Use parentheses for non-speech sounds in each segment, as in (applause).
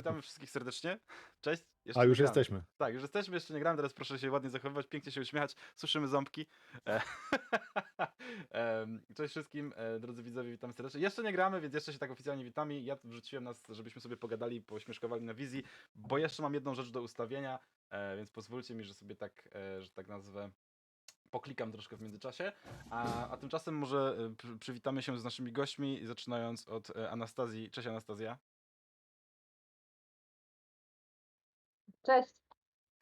Witamy wszystkich serdecznie. Cześć. A już gramy. jesteśmy. Tak, już jesteśmy, jeszcze nie gramy, teraz proszę się ładnie zachowywać, pięknie się uśmiechać, słyszymy ząbki. E, (laughs) Cześć wszystkim, e, drodzy widzowie, witam serdecznie. Jeszcze nie gramy, więc jeszcze się tak oficjalnie witamy. Ja wrzuciłem nas, żebyśmy sobie pogadali, pośmieszkowali na wizji, bo jeszcze mam jedną rzecz do ustawienia, e, więc pozwólcie mi, że sobie tak, e, że tak nazwę, poklikam troszkę w międzyczasie. A, a tymczasem może przy- przywitamy się z naszymi gośćmi, zaczynając od Anastazji. Cześć Anastazja. Cześć.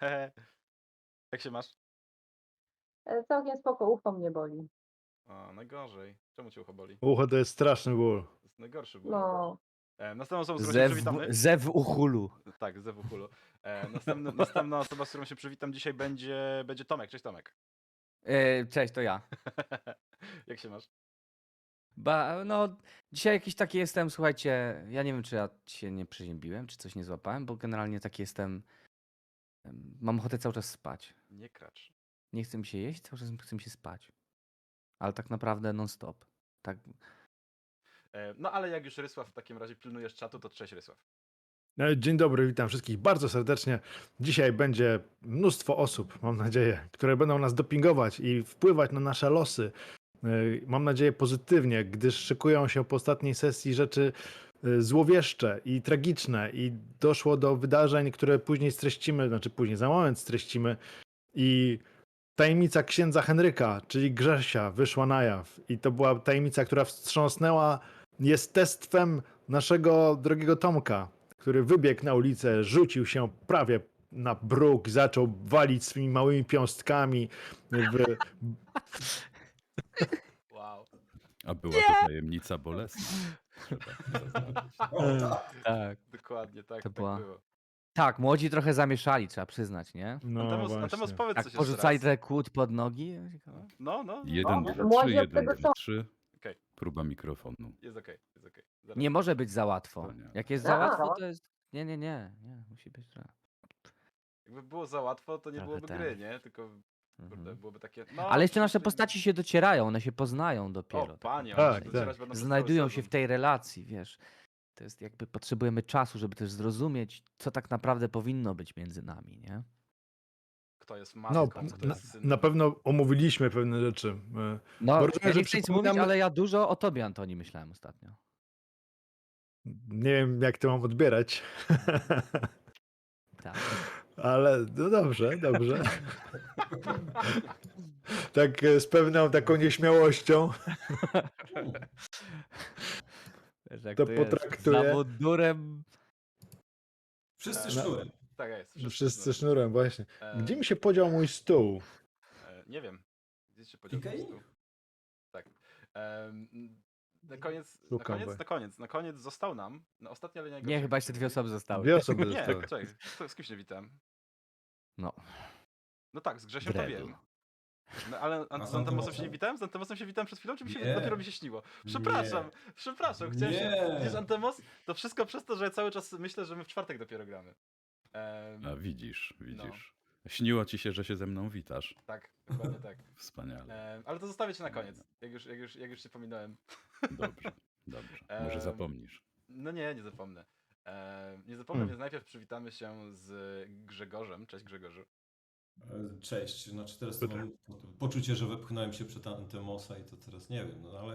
Hehe. Jak się masz? E, Całkiem spoko, ucho mnie boli. O, najgorzej. Czemu cię ucho boli? Ucho to jest straszny ból. To jest najgorszy ból. No, E, następną osobą, z którą się Zew, przywitamy. zew uchulu. Tak, Zewu Hulu. E, następny, następna osoba, z którą się przywitam dzisiaj będzie, będzie Tomek. Cześć Tomek. E, cześć, to ja. (laughs) Jak się masz? Ba, no, dzisiaj jakiś taki jestem, słuchajcie, ja nie wiem, czy ja się nie przeziębiłem, czy coś nie złapałem, bo generalnie taki jestem, em, mam ochotę cały czas spać. Nie kracz. Nie chcę mi się jeść, cały czas chcę mi się spać. Ale tak naprawdę non-stop. Tak, E, no ale jak już Rysław w takim razie pilnujesz czatu, to cześć Rysław. E, Dzień dobry, witam wszystkich bardzo serdecznie. Dzisiaj będzie mnóstwo osób, mam nadzieję, które będą nas dopingować i wpływać na nasze losy. E, Mam nadzieję pozytywnie, gdyż szykują się po ostatniej sesji rzeczy złowieszcze i tragiczne i doszło do wydarzeń, które później streścimy, znaczy później za moment streścimy i tajemnica księdza Henryka, czyli Grzesia, wyszła na jaw i to była tajemnica, która wstrząsnęła jestestwem naszego drogiego Tomka, który wybiegł na ulicę, rzucił się prawie na bruk, zaczął walić swoimi małymi piąstkami w, Wow. A była to tajemnica bolesna. Trzeba (laughs) zaznaczyć. tak. Dokładnie, tak, To tak była- było. Tak, młodzi trochę zamieszali, trzeba przyznać, nie? no. Antemos powiedz Tak, coś jeszcze porzucali raz. trochę kłód pod nogi. No, no. Jeden, O, dwa, młodzi trzy, od jeden, tego dwa, trzy. Okej. Próba mikrofonu. Jest okej, jest okej. Zaraz. Nie może być za łatwo. To nie. Jak jest A. za łatwo, to jest... Nie, nie, nie, nie, musi być trochę. Jakby było za łatwo, to nie Trochę byłoby tak. gry, nie? Tylko kurde, Mhm. byłoby takie. No, Ale jeszcze nasze postaci się docierają, one się poznają dopiero. O, panie, Tak, one się tak. docierać będą przez cały Znajdują się sezon. w tej relacji, wiesz. To jest jakby potrzebujemy czasu, żeby też zrozumieć, co tak naprawdę powinno być między nami, nie? Kto jest No, matką, kto na, jest synem. na pewno omówiliśmy pewne rzeczy. E, No, ja że nie chcę nic mówić, ale ja dużo o tobie, Antoni, myślałem ostatnio. Nie wiem, jak to mam odbierać, Tak. (laughs) ale no dobrze, dobrze. (laughs) tak e, z pewną taką nieśmiałością. Wiesz, jak To jest, potraktuję- Za mundurem. Wszyscy sznurem. Tak jest. Wszyscy sznurem. sznurem, właśnie. E, Gdzie mi się podział mój stół? E, nie wiem. Gdzie się podział ten Ikei? stół? Tak. Em, na koniec, na Szukam, koniec, na koniec, na koniec został nam, na ostatnia linia Nie, chyba jeszcze dwie osoby zostały. Dwie osoby Nie, zostały. czekaj, z, z kim się witam? No. No tak, z Grzesiem to Dredu. wiem. No, ale z z Antemosem się nie witałem? Z Antemosem się witałem przed chwilą, czy mi się Nie. dopiero mi się śniło? Przepraszam, przepraszam, chciałem się... Nie. Widzisz, Antemos? To wszystko przez to, że cały czas myślę, że my w czwartek dopiero gramy. Em, A widzisz, No. widzisz. Śniło ci się, że się ze mną witasz. tak, dokładnie tak. (laughs) Wspaniale. Em, ale to zostawię cię na koniec, jak już, jak już, jak już cię pominąłem. Dobrze, dobrze. Może (laughs) zapomnisz. No nie, nie zapomnę. E, nie zapomnę, Hmm. więc najpierw przywitamy się z Grzegorzem. Cześć Grzegorzu. E, Cześć. Znaczy teraz mam po- poczucie, że wepchnąłem się przed Antemosa i to teraz nie wiem, no ale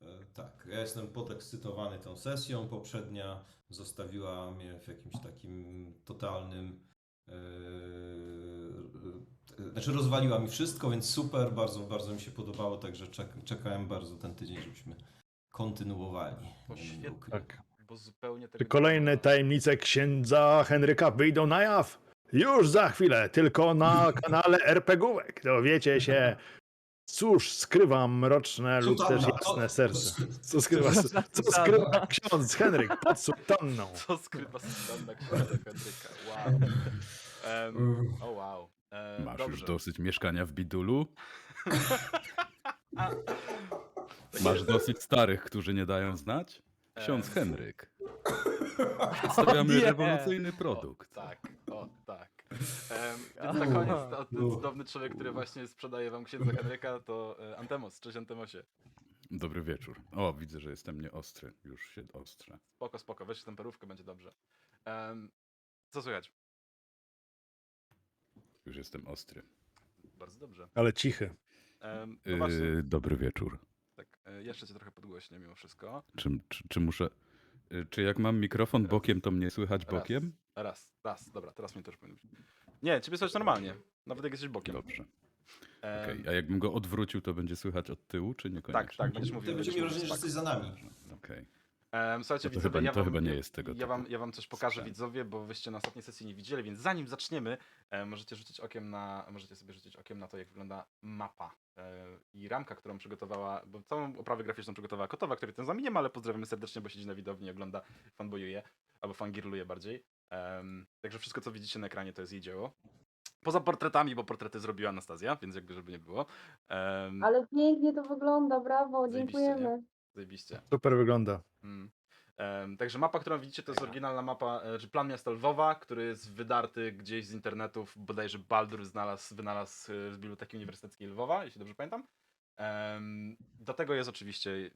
e, tak. Ja jestem podekscytowany tą sesją. Poprzednia zostawiła mnie w jakimś takim totalnym. e, Znaczy rozwaliła mi wszystko, więc super, bardzo, bardzo mi się podobało, także czek- czekałem bardzo ten tydzień, żebyśmy kontynuowali. O, Nie świetnie. Tak. Bo zupełnie tego Czy nie kolejne tajemnice księdza Henryka wyjdą na jaw? Już za chwilę, tylko na (laughs) kanale RPGówek. Dowiecie się, cóż skrywa mroczne lub też Sutanna, jasne to- serce. Co skrywa, co skrywa ksiądz Henryk pod sutanną? (laughs) Co skrywa Susanna Księdza Henryka? Wow. Em, Mm. o wow. E, Masz dobrze. już dosyć mieszkania w Bidulu? (laughs) Masz dosyć starych, którzy nie dają znać? Ksiądz. Henryk. (laughs) Przedstawiamy nie. rewolucyjny produkt. O, tak, o tak. Em, więc na koniec to, ten U. cudowny człowiek, który właśnie sprzedaje wam księdza Henryka, to e, Antemos. Cześć Antemosie. Dobry wieczór. O, widzę, że jestem nieostry. Już się ostrzę. Spoko, spoko, weź tę perówkę, będzie dobrze. Em, co słychać? Już jestem ostry. Bardzo dobrze. Ale cichy. Um, no Yy, dobry wieczór. Tak, e, jeszcze cię trochę podgłośnię mimo wszystko. Czy, czy, czy muszę. yy, Czy jak mam mikrofon Raz. bokiem, to mnie słychać Raz. bokiem? Raz, raz, dobra, teraz mnie też powinno być. Nie, ciebie słychać normalnie, nawet jak jesteś bokiem. Dobrze. Em, Okej, A jakbym go odwrócił, to będzie słychać od tyłu, czy niekoniecznie? tak, tak, będziesz mówił. Ty będzie będziesz mi mówił wrażenie, że jesteś za nami. Okej. Em, słuchajcie, to widzowie, chyba- ja to wam, chyba nie jest tego ja wam, typu ja wam coś pokażę, sprzęt. widzowie, bo wyście na ostatniej sesji nie widzieli, więc zanim zaczniemy, e, możecie rzucić okiem na, możecie sobie rzucić okiem na to, jak wygląda mapa e, i ramka, którą przygotowała, bo całą oprawę graficzną przygotowała Kotowa, który ten z nami nie ma, ale pozdrawiamy serdecznie, bo siedzi na widowni i ogląda, fanboyuje, albo fangirluje bardziej. Także wszystko, co widzicie na ekranie, to jest jej dzieło. Poza portretami, bo portrety zrobiła Anastazja, więc jakby żeby nie było. Em, Ale pięknie to wygląda, brawo, dziękujemy. Zajebiście. Super wygląda. Mm. Em, także mapa, którą widzicie, to jest oryginalna mapa, e, czy plan miasta Lwowa, który jest wydarty gdzieś z internetów, bodajże Baldur znalazł, wynalazł e, z Biblioteki Uniwersyteckiej Lwowa, jeśli dobrze pamiętam. Em, do tego jest oczywiście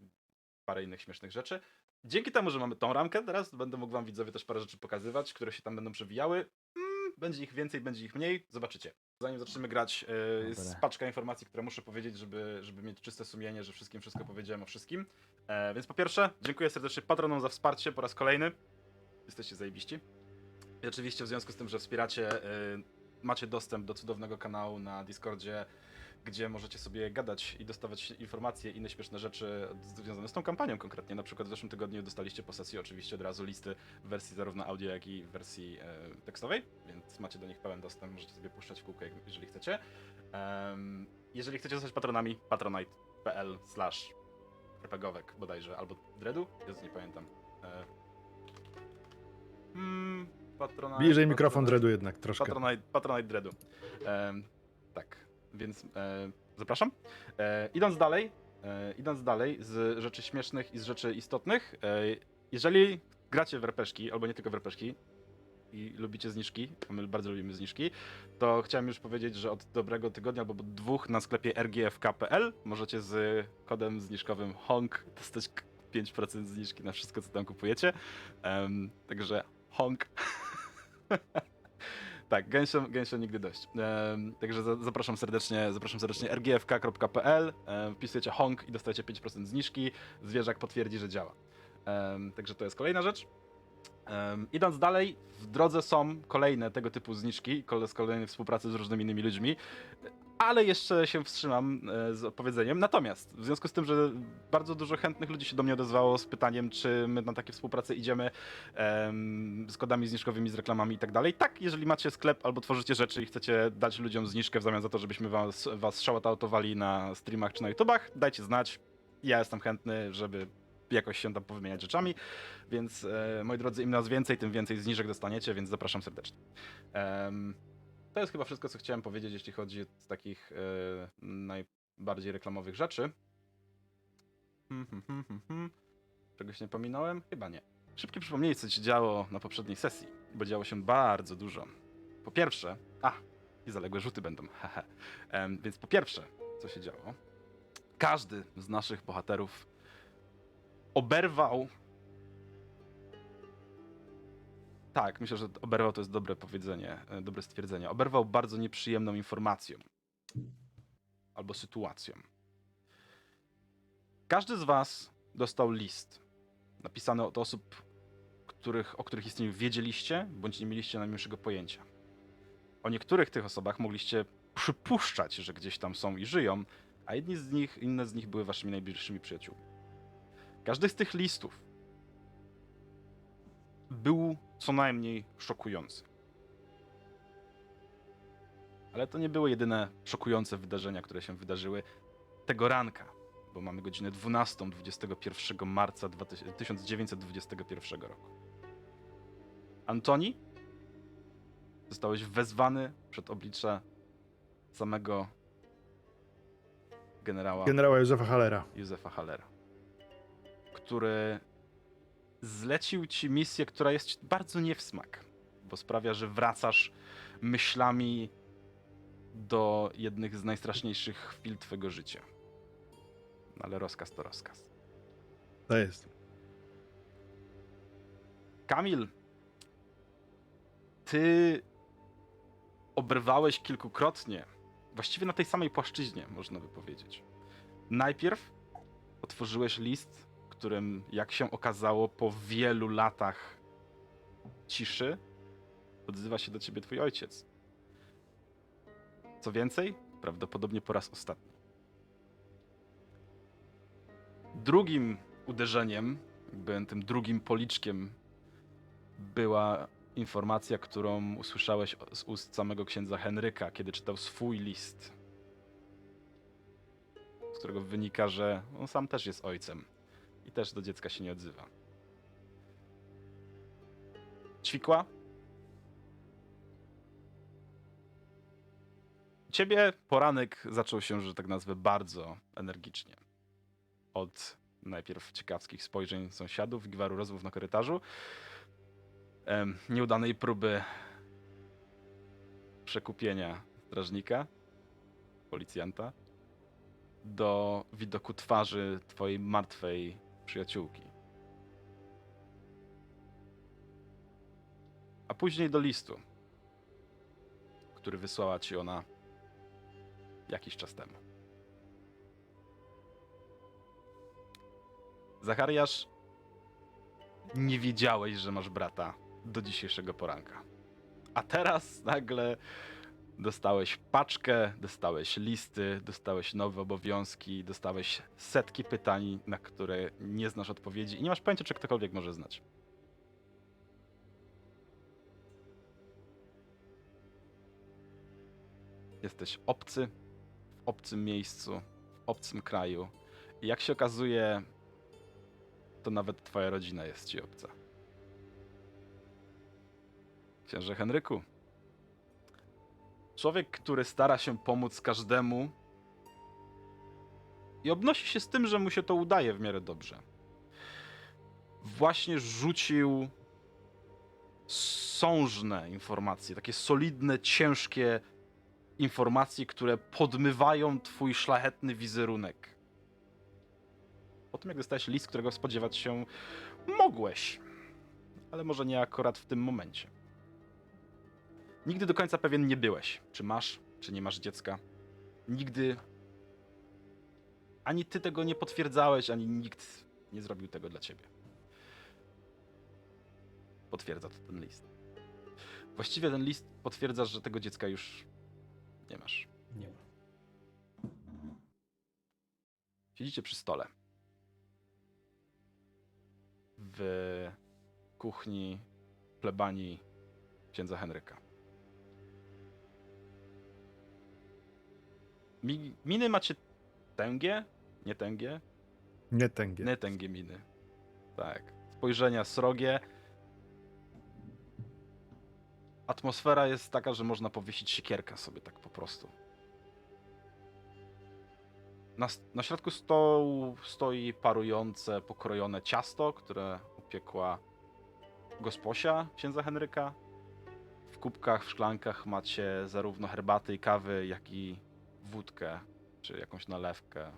parę innych śmiesznych rzeczy. Dzięki temu, że mamy tą ramkę teraz, będę mógł wam widzowie też parę rzeczy pokazywać, które się tam będą przewijały. Mm, będzie ich więcej, będzie ich mniej, zobaczycie. Zanim zaczniemy grać, e, jest Dobra. paczka informacji, które muszę powiedzieć, żeby, żeby mieć czyste sumienie, że wszystkim wszystko powiedziałem o wszystkim. E, więc po pierwsze, dziękuję serdecznie patronom za wsparcie po raz kolejny. Jesteście zajebiści. I oczywiście w związku z tym, że wspieracie, y, macie dostęp do cudownego kanału na Discordzie, gdzie możecie sobie gadać i dostawać informacje i inne śmieszne rzeczy związane z tą kampanią konkretnie. Na przykład w zeszłym tygodniu dostaliście po sesji oczywiście od razu listy w wersji zarówno audio, jak i w wersji e, tekstowej, więc macie do nich pełen dostęp, możecie sobie puszczać w kółko, jeżeli chcecie. Em, jeżeli chcecie zostać patronami, patronite.pl slash RPGowek bodajże, albo Dreadu? Jezu, nie pamiętam. E, mm, patronite, Bliżej mikrofon dreadu jednak troszkę. Patronite, Patronite Dreadu. Em, tak, więc e, zapraszam. E, idąc dalej, e, idąc dalej z rzeczy śmiesznych i z rzeczy istotnych, e, jeżeli gracie w RPszki, albo nie tylko w RPszki, i lubicie zniżki, a my bardzo lubimy zniżki, to chciałem już powiedzieć, że od dobrego tygodnia albo od dwóch na sklepie rgfk.pl możecie z kodem zniżkowym HONK dostać k- 5% zniżki na wszystko, co tam kupujecie. Em, także HONK. (laughs) tak, gęsio, gęsio nigdy dość. Także za, zapraszam serdecznie, zapraszam serdecznie rgfk.pl, em, wpisujecie HONK i dostajecie 5% zniżki. Zwierzak potwierdzi, że działa. Także to jest kolejna rzecz. Em, idąc dalej, w drodze są kolejne tego typu zniżki, kole- z kolejnej współpracy z różnymi innymi ludźmi, ale jeszcze się wstrzymam e, z opowiedzeniem. Natomiast w związku z tym, że bardzo dużo chętnych ludzi się do mnie odezwało z pytaniem, czy my na takie współprace idziemy em, z kodami zniżkowymi, z reklamami i tak dalej. Tak, jeżeli macie sklep albo tworzycie rzeczy i chcecie dać ludziom zniżkę w zamian za to, żebyśmy was, was shoutoutowali na streamach czy na YouTubach, dajcie znać. Ja jestem chętny, żeby jakoś się tam powymieniać rzeczami, więc e, moi drodzy, im nas więcej, tym więcej zniżek dostaniecie, więc zapraszam serdecznie. To jest chyba wszystko, co chciałem powiedzieć, jeśli chodzi z takich e, najbardziej reklamowych rzeczy. Hmm, hmm, hmm. Czegoś nie pominąłem? Chyba nie. Szybkie przypomnienie, co się działo na poprzedniej sesji, bo działo się bardzo dużo. Po pierwsze, a, i zaległe rzuty będą, (laughs) hehe. Więc po pierwsze, co się działo? Każdy z naszych bohaterów oberwał. Tak, myślę, że oberwał to jest dobre powiedzenie, e, dobre stwierdzenie. Oberwał bardzo nieprzyjemną informacją albo sytuacją. Każdy z Was dostał list napisany od osób, których, o których istnieniu wiedzieliście, bądź nie mieliście najmniejszego pojęcia. O niektórych tych osobach mogliście przypuszczać, że gdzieś tam są i żyją, a jedni z nich, inne z nich były Waszymi najbliższymi przyjaciółmi. Każdy z tych listów był co najmniej szokujący. Ale to nie były jedyne szokujące wydarzenia, które się wydarzyły tego ranka, bo mamy godzinę 12, 21 marca 2000 1921 roku. Antoni, zostałeś wezwany przed oblicze samego generała Generała Józefa Hallera. Józefa Hallera, który zlecił ci misję, która jest ci bardzo nie w smak, bo sprawia, że wracasz myślami do jednych z najstraszniejszych chwil twego życia. No ale rozkaz to rozkaz. To jest. Kamil, ty obrywałeś kilkukrotnie, właściwie na tej samej płaszczyźnie, można by powiedzieć. Najpierw otworzyłeś list, którym, jak się okazało, po wielu latach ciszy odzywa się do ciebie twój ojciec. Co więcej, prawdopodobnie po raz ostatni. Drugim uderzeniem, jakby tym drugim policzkiem, była informacja, którą usłyszałeś z ust samego księdza Henryka, kiedy czytał swój list, z którego wynika, że on sam też jest ojcem i też do dziecka się nie odzywa. Ćwikła? Ciebie poranek zaczął się, że tak nazwę, bardzo energicznie. Od najpierw ciekawskich spojrzeń sąsiadów, gwaru rozmów na korytarzu, nieudanej próby przekupienia strażnika, policjanta, do widoku twarzy twojej martwej przyjaciółki. A później do listu, który wysłała ci ona jakiś czas temu. Zachariasz, nie wiedziałeś, że masz brata do dzisiejszego poranka. A teraz nagle dostałeś paczkę, dostałeś listy, dostałeś nowe obowiązki, dostałeś setki pytań, na które nie znasz odpowiedzi i nie masz pojęcia, czy ktokolwiek może znać. Jesteś obcy, w obcym miejscu, w obcym kraju. I jak się okazuje, to nawet twoja rodzina jest ci obca. Księże Henryku, człowiek, który stara się pomóc każdemu i obnosi się z tym, że mu się to udaje w miarę dobrze, właśnie rzucił sążne informacje, takie solidne, ciężkie informacje, które podmywają twój szlachetny wizerunek. Po tym, jak dostałeś list, którego spodziewać się mogłeś, ale może nie akurat w tym momencie. Nigdy do końca pewien nie byłeś, czy masz, czy nie masz dziecka. Nigdy ani ty tego nie potwierdzałeś, ani nikt nie zrobił tego dla ciebie. Potwierdza to ten list. Właściwie ten list potwierdza, że tego dziecka już nie masz. Nie ma. Siedzicie przy stole. W kuchni plebanii księdza Henryka. Mi, miny macie tęgie? Nie tęgie? Nie tęgie. Nie tęgie miny. Tak. Spojrzenia srogie. Atmosfera jest taka, że można powiesić siekierkę sobie tak po prostu. Na, na środku stołu stoi parujące, pokrojone ciasto, które upiekła gosposia księdza Henryka. W kubkach, w szklankach macie zarówno herbaty i kawy, jak i wódkę, czy jakąś nalewkę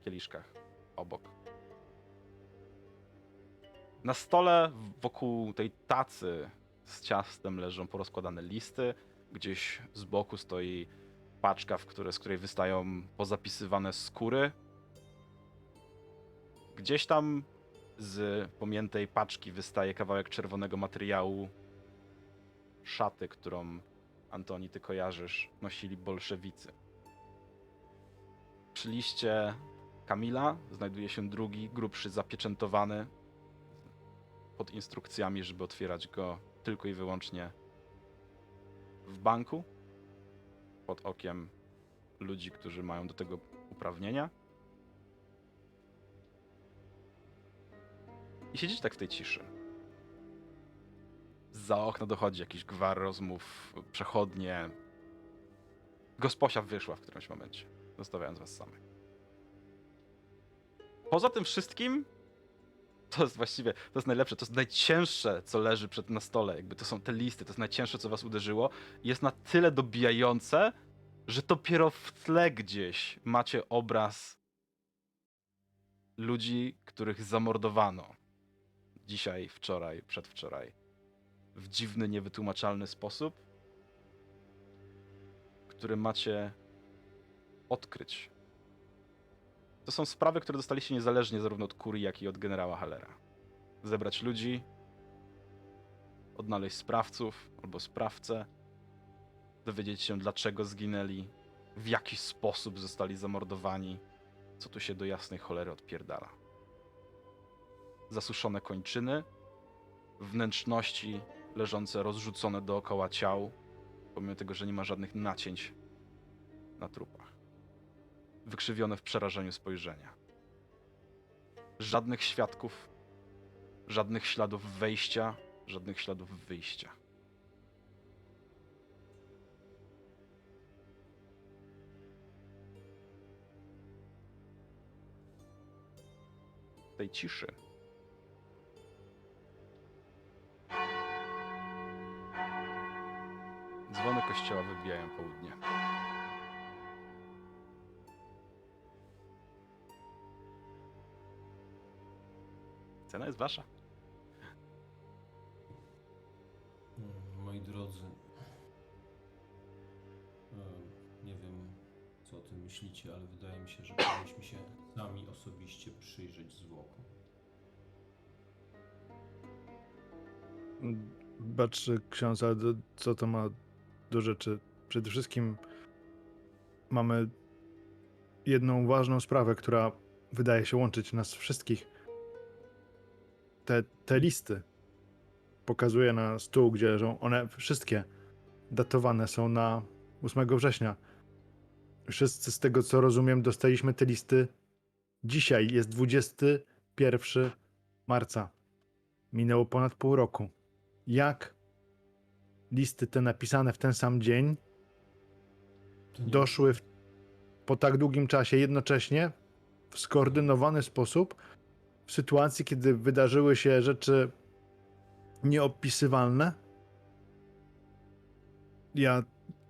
w kieliszkach obok. Na stole wokół tej tacy z ciastem leżą porozkładane listy. Gdzieś z boku stoi paczka, w które, z której wystają pozapisywane skóry. Gdzieś tam z pomiętej paczki wystaje kawałek czerwonego materiału. Szaty, którą Antoni, ty kojarzysz, nosili bolszewicy. Przy liście Kamila znajduje się drugi, grubszy, zapieczętowany pod instrukcjami, żeby otwierać go tylko i wyłącznie w banku, pod okiem ludzi, którzy mają do tego uprawnienia. I siedzieć tak w tej ciszy. Za okna dochodzi jakiś gwar rozmów, przechodnie. Gosposia wyszła w którymś momencie, zostawiając was samych. Poza tym wszystkim, to jest właściwie, to jest najlepsze, to jest najcięższe, co leży przed na stole, jakby to są te listy, to jest najcięższe, co was uderzyło. Jest na tyle dobijające, że dopiero w tle gdzieś macie obraz ludzi, których zamordowano dzisiaj, wczoraj, przedwczoraj. W dziwny, niewytłumaczalny sposób, który macie odkryć. To są sprawy, które dostaliście niezależnie zarówno od Kurii, jak i od generała Hallera. Zebrać ludzi, odnaleźć sprawców albo sprawcę, dowiedzieć się dlaczego zginęli, w jaki sposób zostali zamordowani, co tu się do jasnej cholery odpierdala. Zasuszone kończyny, wnętrzności leżące rozrzucone dookoła ciał, pomimo tego, że nie ma żadnych nacięć na trupach. Wykrzywione w przerażeniu spojrzenia. Żadnych świadków, żadnych śladów wejścia, żadnych śladów wyjścia. tej ciszy. Dzwony kościoła wybijają południe. Cena jest wasza. Moi drodzy, e, nie wiem co o tym myślicie, ale wydaje mi się, że powinniśmy się sami osobiście przyjrzeć zwłokom. Bacz, ksiądz, ale co to ma do rzeczy? Przede wszystkim mamy jedną ważną sprawę, która wydaje się łączyć nas wszystkich. Te, te listy pokazuję na stół, gdzie leżą one wszystkie datowane są na 8 września. Wszyscy z tego co rozumiem dostaliśmy te listy dzisiaj. Jest 21 marca. Minęło ponad pół roku. Jak listy te napisane w ten sam dzień doszły w, po tak długim czasie jednocześnie w skoordynowany sposób w sytuacji, kiedy wydarzyły się rzeczy nieopisywalne? Ja,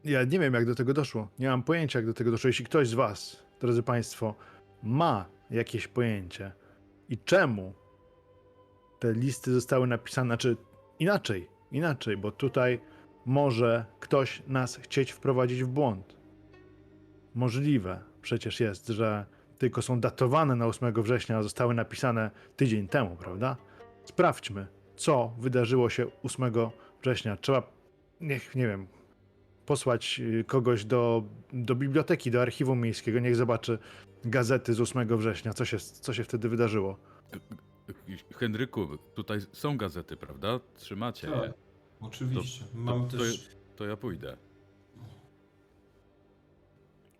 ja nie wiem, jak do tego doszło. Nie mam pojęcia, jak do tego doszło. Jeśli ktoś z Was, drodzy Państwo, ma jakieś pojęcie i czemu te listy zostały napisane, znaczy inaczej, inaczej, bo tutaj może ktoś nas chcieć wprowadzić w błąd. Możliwe przecież jest, że tylko są datowane na 8 września, a zostały napisane tydzień temu, prawda? Sprawdźmy, co wydarzyło się 8 września. Trzeba, niech, nie wiem, posłać y, kogoś do, do biblioteki, do archiwum miejskiego, niech zobaczy gazety z 8 września, co się, co się wtedy wydarzyło. Henryku, tutaj są gazety, prawda? Trzymacie Tak, je. Oczywiście. To- Mam to- też. To ja pójdę.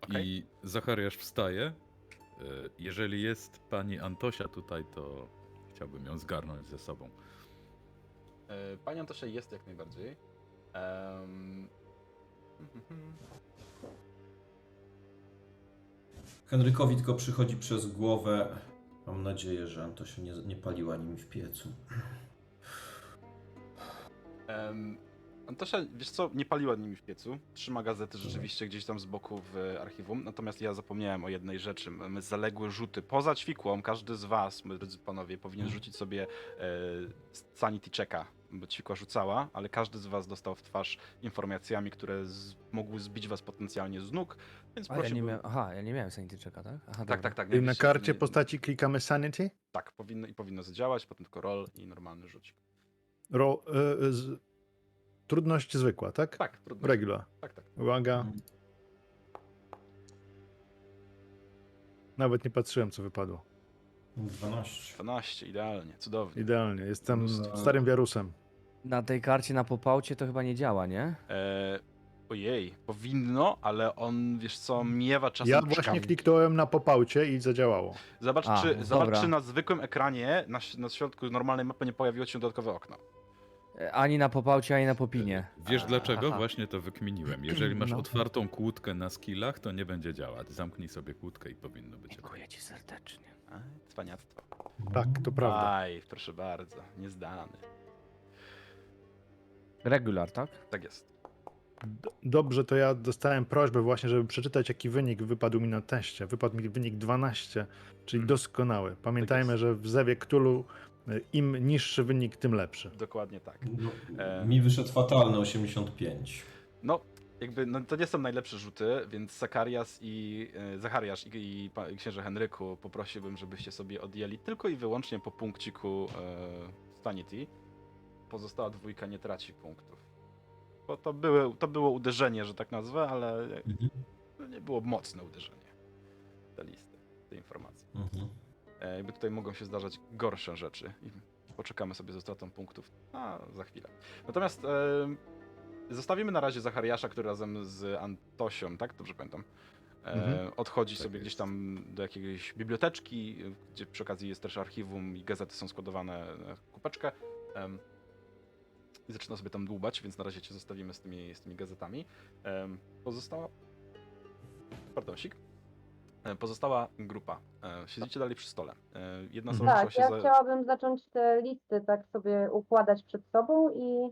Okej. I Zachariasz wstaje. E, Jeżeli jest pani Antosia tutaj, to chciałbym ją zgarnąć ze sobą. E, Pani Antosia jest jak najbardziej. Em, (laughs) Henrykowi tylko przychodzi przez głowę. Mam nadzieję, że Antosia nie, nie paliła nimi w piecu. Em, Antosia, wiesz co, nie paliła nimi w piecu. Trzyma gazety rzeczywiście gdzieś tam z boku w archiwum. Natomiast ja zapomniałem o jednej rzeczy. Mamy zaległe rzuty. Poza ćwikłą, każdy z was, my drodzy panowie, powinien rzucić sobie e, sanity checka, bo ćwikła rzucała, ale każdy z was dostał w twarz informacjami, które z, mogły zbić was potencjalnie z nóg, więc A ja nie prosiłbym... miałem, aha, ja nie miałem sanity checka, tak? Aha, Tak, dobra. tak, tak. I na karcie nie- postaci klikamy Sanity. Tak, powinno i powinno zadziałać, potem tylko roll i normalny rzucik. Ro, y, z, trudność zwykła, tak? Tak, trudno. Regular. Tak, tak. Uwaga. Nawet nie patrzyłem, co wypadło. 12. 12, idealnie, cudownie. Idealnie. Jestem Mnóstwo. starym wiarusem. Na tej karcie na popałcie to chyba nie działa, nie? E, ojej, powinno, ale on, wiesz co, miewa czasem Ja czkami. właśnie kliknąłem na popałcie i zadziałało. Zobacz, A, czy, no zobacz czy na zwykłym ekranie, na, na środku normalnej mapy nie pojawiło się dodatkowe okno. E, Ani na popałcie, ani na popinie. Wiesz A, dlaczego? aha. Właśnie to wykminiłem. Jeżeli (clears throat) masz No. otwartą kłódkę na skillach, to nie będzie działać. Zamknij sobie kłódkę i powinno być. Dziękuję ci serdecznie. A, cwaniactwo. Tak, to prawda. Aj, proszę bardzo, niezdany. Regular, tak? Tak jest. D- Dobrze, to ja dostałem prośbę właśnie, żeby przeczytać, jaki wynik wypadł mi na teście. Wypadł mi wynik 12, czyli Hmm. doskonały. Pamiętajmy, jest. że w Zewie Ktulu E, Im niższy wynik, tym lepszy. Dokładnie tak. No, E. Mi wyszedł fatalny 85. No, jakby no, to nie są najlepsze rzuty, więc Zakarias i e, Zachariasz i, i, księże Henryku poprosiłbym, żebyście sobie odjęli tylko i wyłącznie po punkciku e, Sanity. Pozostała dwójka nie traci punktów. Bo to, były, to było uderzenie, że tak nazwę, ale Mhm. to nie było mocne uderzenie. Te listy, te informacje. Mhm. E, jakby tutaj mogą się zdarzać gorsze rzeczy i poczekamy sobie ze stratą punktów a, za chwilę. Natomiast e, zostawimy na razie Zachariasza, który razem z Antosią, tak? Dobrze pamiętam. E, Mhm. Odchodzi Tak sobie gdzieś jest. tam do jakiejś biblioteczki, gdzie przy okazji jest też archiwum i gazety są składowane w kupeczkę. I zaczyna sobie tam dłubać, więc na razie cię zostawimy z tymi, z tymi gazetami. Pozostała... Pardonsik. E, Pozostała grupa. E, Siedzicie dalej przy stole. E, Jedna osoba Mhm. Tak, się ja za... chciałabym zacząć te listy tak sobie układać przed sobą i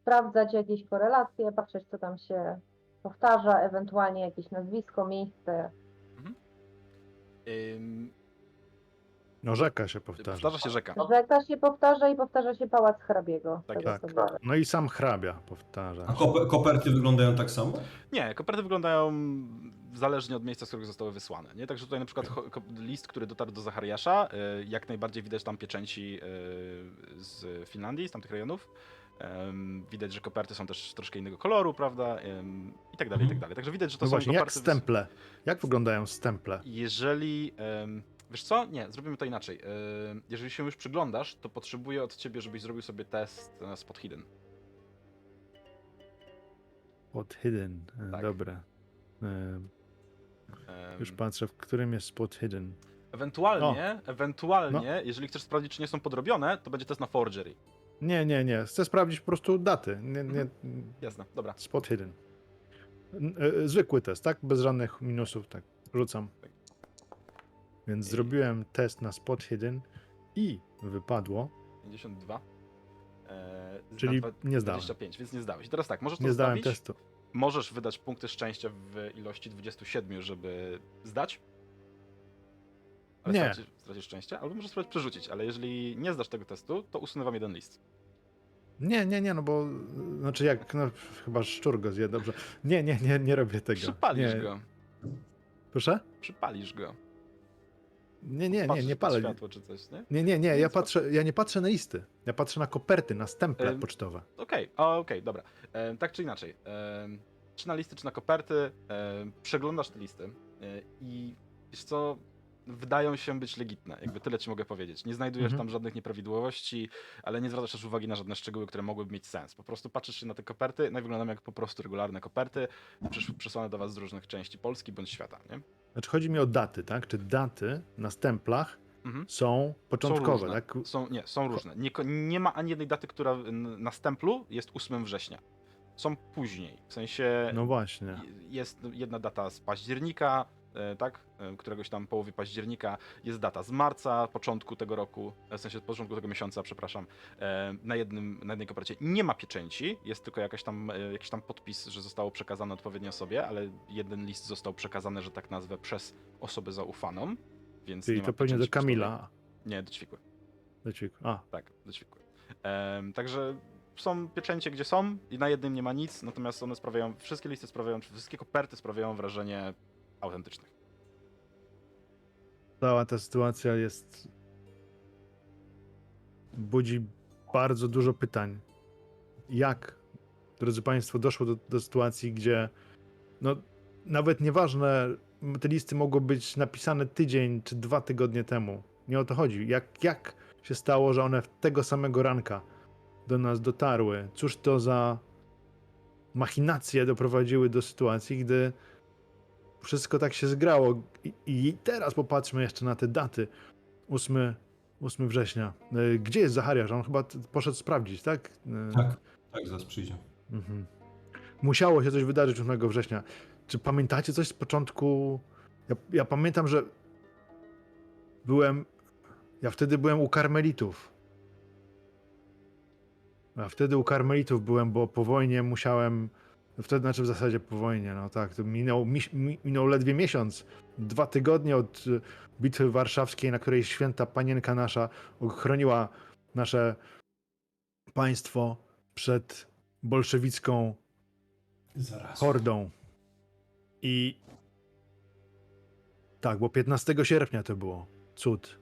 sprawdzać jakieś korelacje, patrzeć co tam się powtarza, ewentualnie jakieś nazwisko, miejsce. Ym, No rzeka się powtarza. Powtarza się rzeka. Rzeka się powtarza i powtarza się pałac hrabiego. Tak, tak. No i sam hrabia powtarza. A kop- koperty wyglądają tak samo? Nie, koperty wyglądają zależnie od miejsca, z którego zostały wysłane. Nie? Także tutaj na przykład ko- list, który dotarł do Zachariasza, y, jak najbardziej widać tam pieczęci y, z Finlandii, z tamtych rejonów. Widać, że koperty są też troszkę innego koloru, prawda? I tak dalej, i tak Mhm. dalej. Także widać, że to No są właśnie, jak koperty... wys- stemple? Jak wyglądają stemple? Jeżeli. wiesz co? Nie, zrobimy to inaczej. Jeżeli się już przyglądasz, to potrzebuję od ciebie, żebyś zrobił sobie test na spot hidden. Spot hidden. E, Tak. Dobra. E, Em, Już patrzę, w którym jest spot hidden. Ewentualnie, ewentualnie, No. jeżeli chcesz sprawdzić, czy nie są podrobione, to będzie test na forgery. Nie, nie, nie. Chcę sprawdzić po prostu daty. Nie, nie, Jasne, dobra. spot hidden. N- e, Zwykły test, tak? Bez żadnych minusów, tak. Rzucam. Tak. Więc I- zrobiłem test na spot hidden i wypadło. 52. E, Czyli nie zdałem. 25, więc nie zdałeś. I teraz tak, możesz to Nie zdałem testu. Możesz wydać punkty szczęścia w ilości 27, żeby zdać. Ale Nie. Stracisz, stracisz szczęście, albo możesz spróbować przerzucić, ale jeżeli nie zdasz tego testu, to usunę wam jeden list. Nie, nie, nie, no bo znaczy jak, no chyba szczur go zje, dobrze. Nie, nie, nie, nie robię tego. Przypalisz nie. go. Proszę? Przypalisz go. Nie, nie, nie, Patrzysz nie palę. światło czy coś, nie? Nie, nie, nie, ja Nic, patrzę, ja nie patrzę na listy. Ja patrzę na koperty, na stemple Em, pocztowe. Okej, okej, dobra. E, tak czy inaczej, e, czy na listy, czy na koperty, e, przeglądasz te listy e, i wiesz co, wydają się być legitne, jakby tyle ci mogę powiedzieć. Nie znajdujesz Mhm. tam żadnych nieprawidłowości, ale nie zwracasz też uwagi na żadne szczegóły, które mogłyby mieć sens. Po prostu patrzysz się na te koperty, no i wyglądają jak po prostu regularne koperty, przysz, przysłane do was z różnych części Polski bądź świata, nie? Znaczy chodzi mi o daty, tak? Czy daty na stemplach Mhm. są Są początkowe, różne. tak? Są, nie, są różne. Nie, nie ma ani jednej daty, która na stemplu jest 8 września. Są później. W sensie No właśnie. jest jedna data z października, tak? E, Któregoś tam połowy października. Jest data z marca, początku tego roku, e, w sensie początku tego miesiąca, przepraszam. E, Na, jednym, na jednej kopercie nie ma pieczęci, jest tylko jakaś tam, e, jakiś tam podpis, że zostało przekazane odpowiedniej osobie, ale jeden list został przekazany, że tak nazwę, przez osobę zaufaną. Więc Czyli to pewnie do. Kamila. Nie, do Ćwikły. Do ćwiku. A, Tak, doćwikły. Em, także są pieczęcie, gdzie są i na jednym nie ma nic, natomiast one sprawiają, wszystkie listy sprawiają, wszystkie koperty sprawiają wrażenie autentycznych. cała ta sytuacja jest. budzi bardzo dużo pytań. Jak, drodzy Państwo, doszło do, do sytuacji, gdzie no, nawet nieważne, te listy mogły być napisane tydzień czy dwa tygodnie temu. Nie o to chodzi. Jak, jak się stało, że one tego samego ranka do nas dotarły? Cóż to za machinacje doprowadziły do sytuacji, gdy wszystko tak się zgrało. I, I teraz popatrzmy jeszcze na te daty. 8, 8 września. E, Gdzie jest Zachariasz? On chyba poszedł sprawdzić, tak? E, Tak, tak, zaraz przyjdzie. Mhm. Musiało się coś wydarzyć 8 września. Czy pamiętacie coś z początku? Ja, ja pamiętam, że byłem. Ja wtedy byłem u karmelitów. Ja wtedy u karmelitów byłem, bo po wojnie musiałem Wtedy, znaczy w zasadzie po wojnie, no tak, to minął, mi- minął ledwie miesiąc, dwa tygodnie od y, bitwy warszawskiej, na której święta panienka nasza ochroniła nasze państwo przed bolszewicką Zaraz. hordą. I tak, bo 15 sierpnia to było. Cud.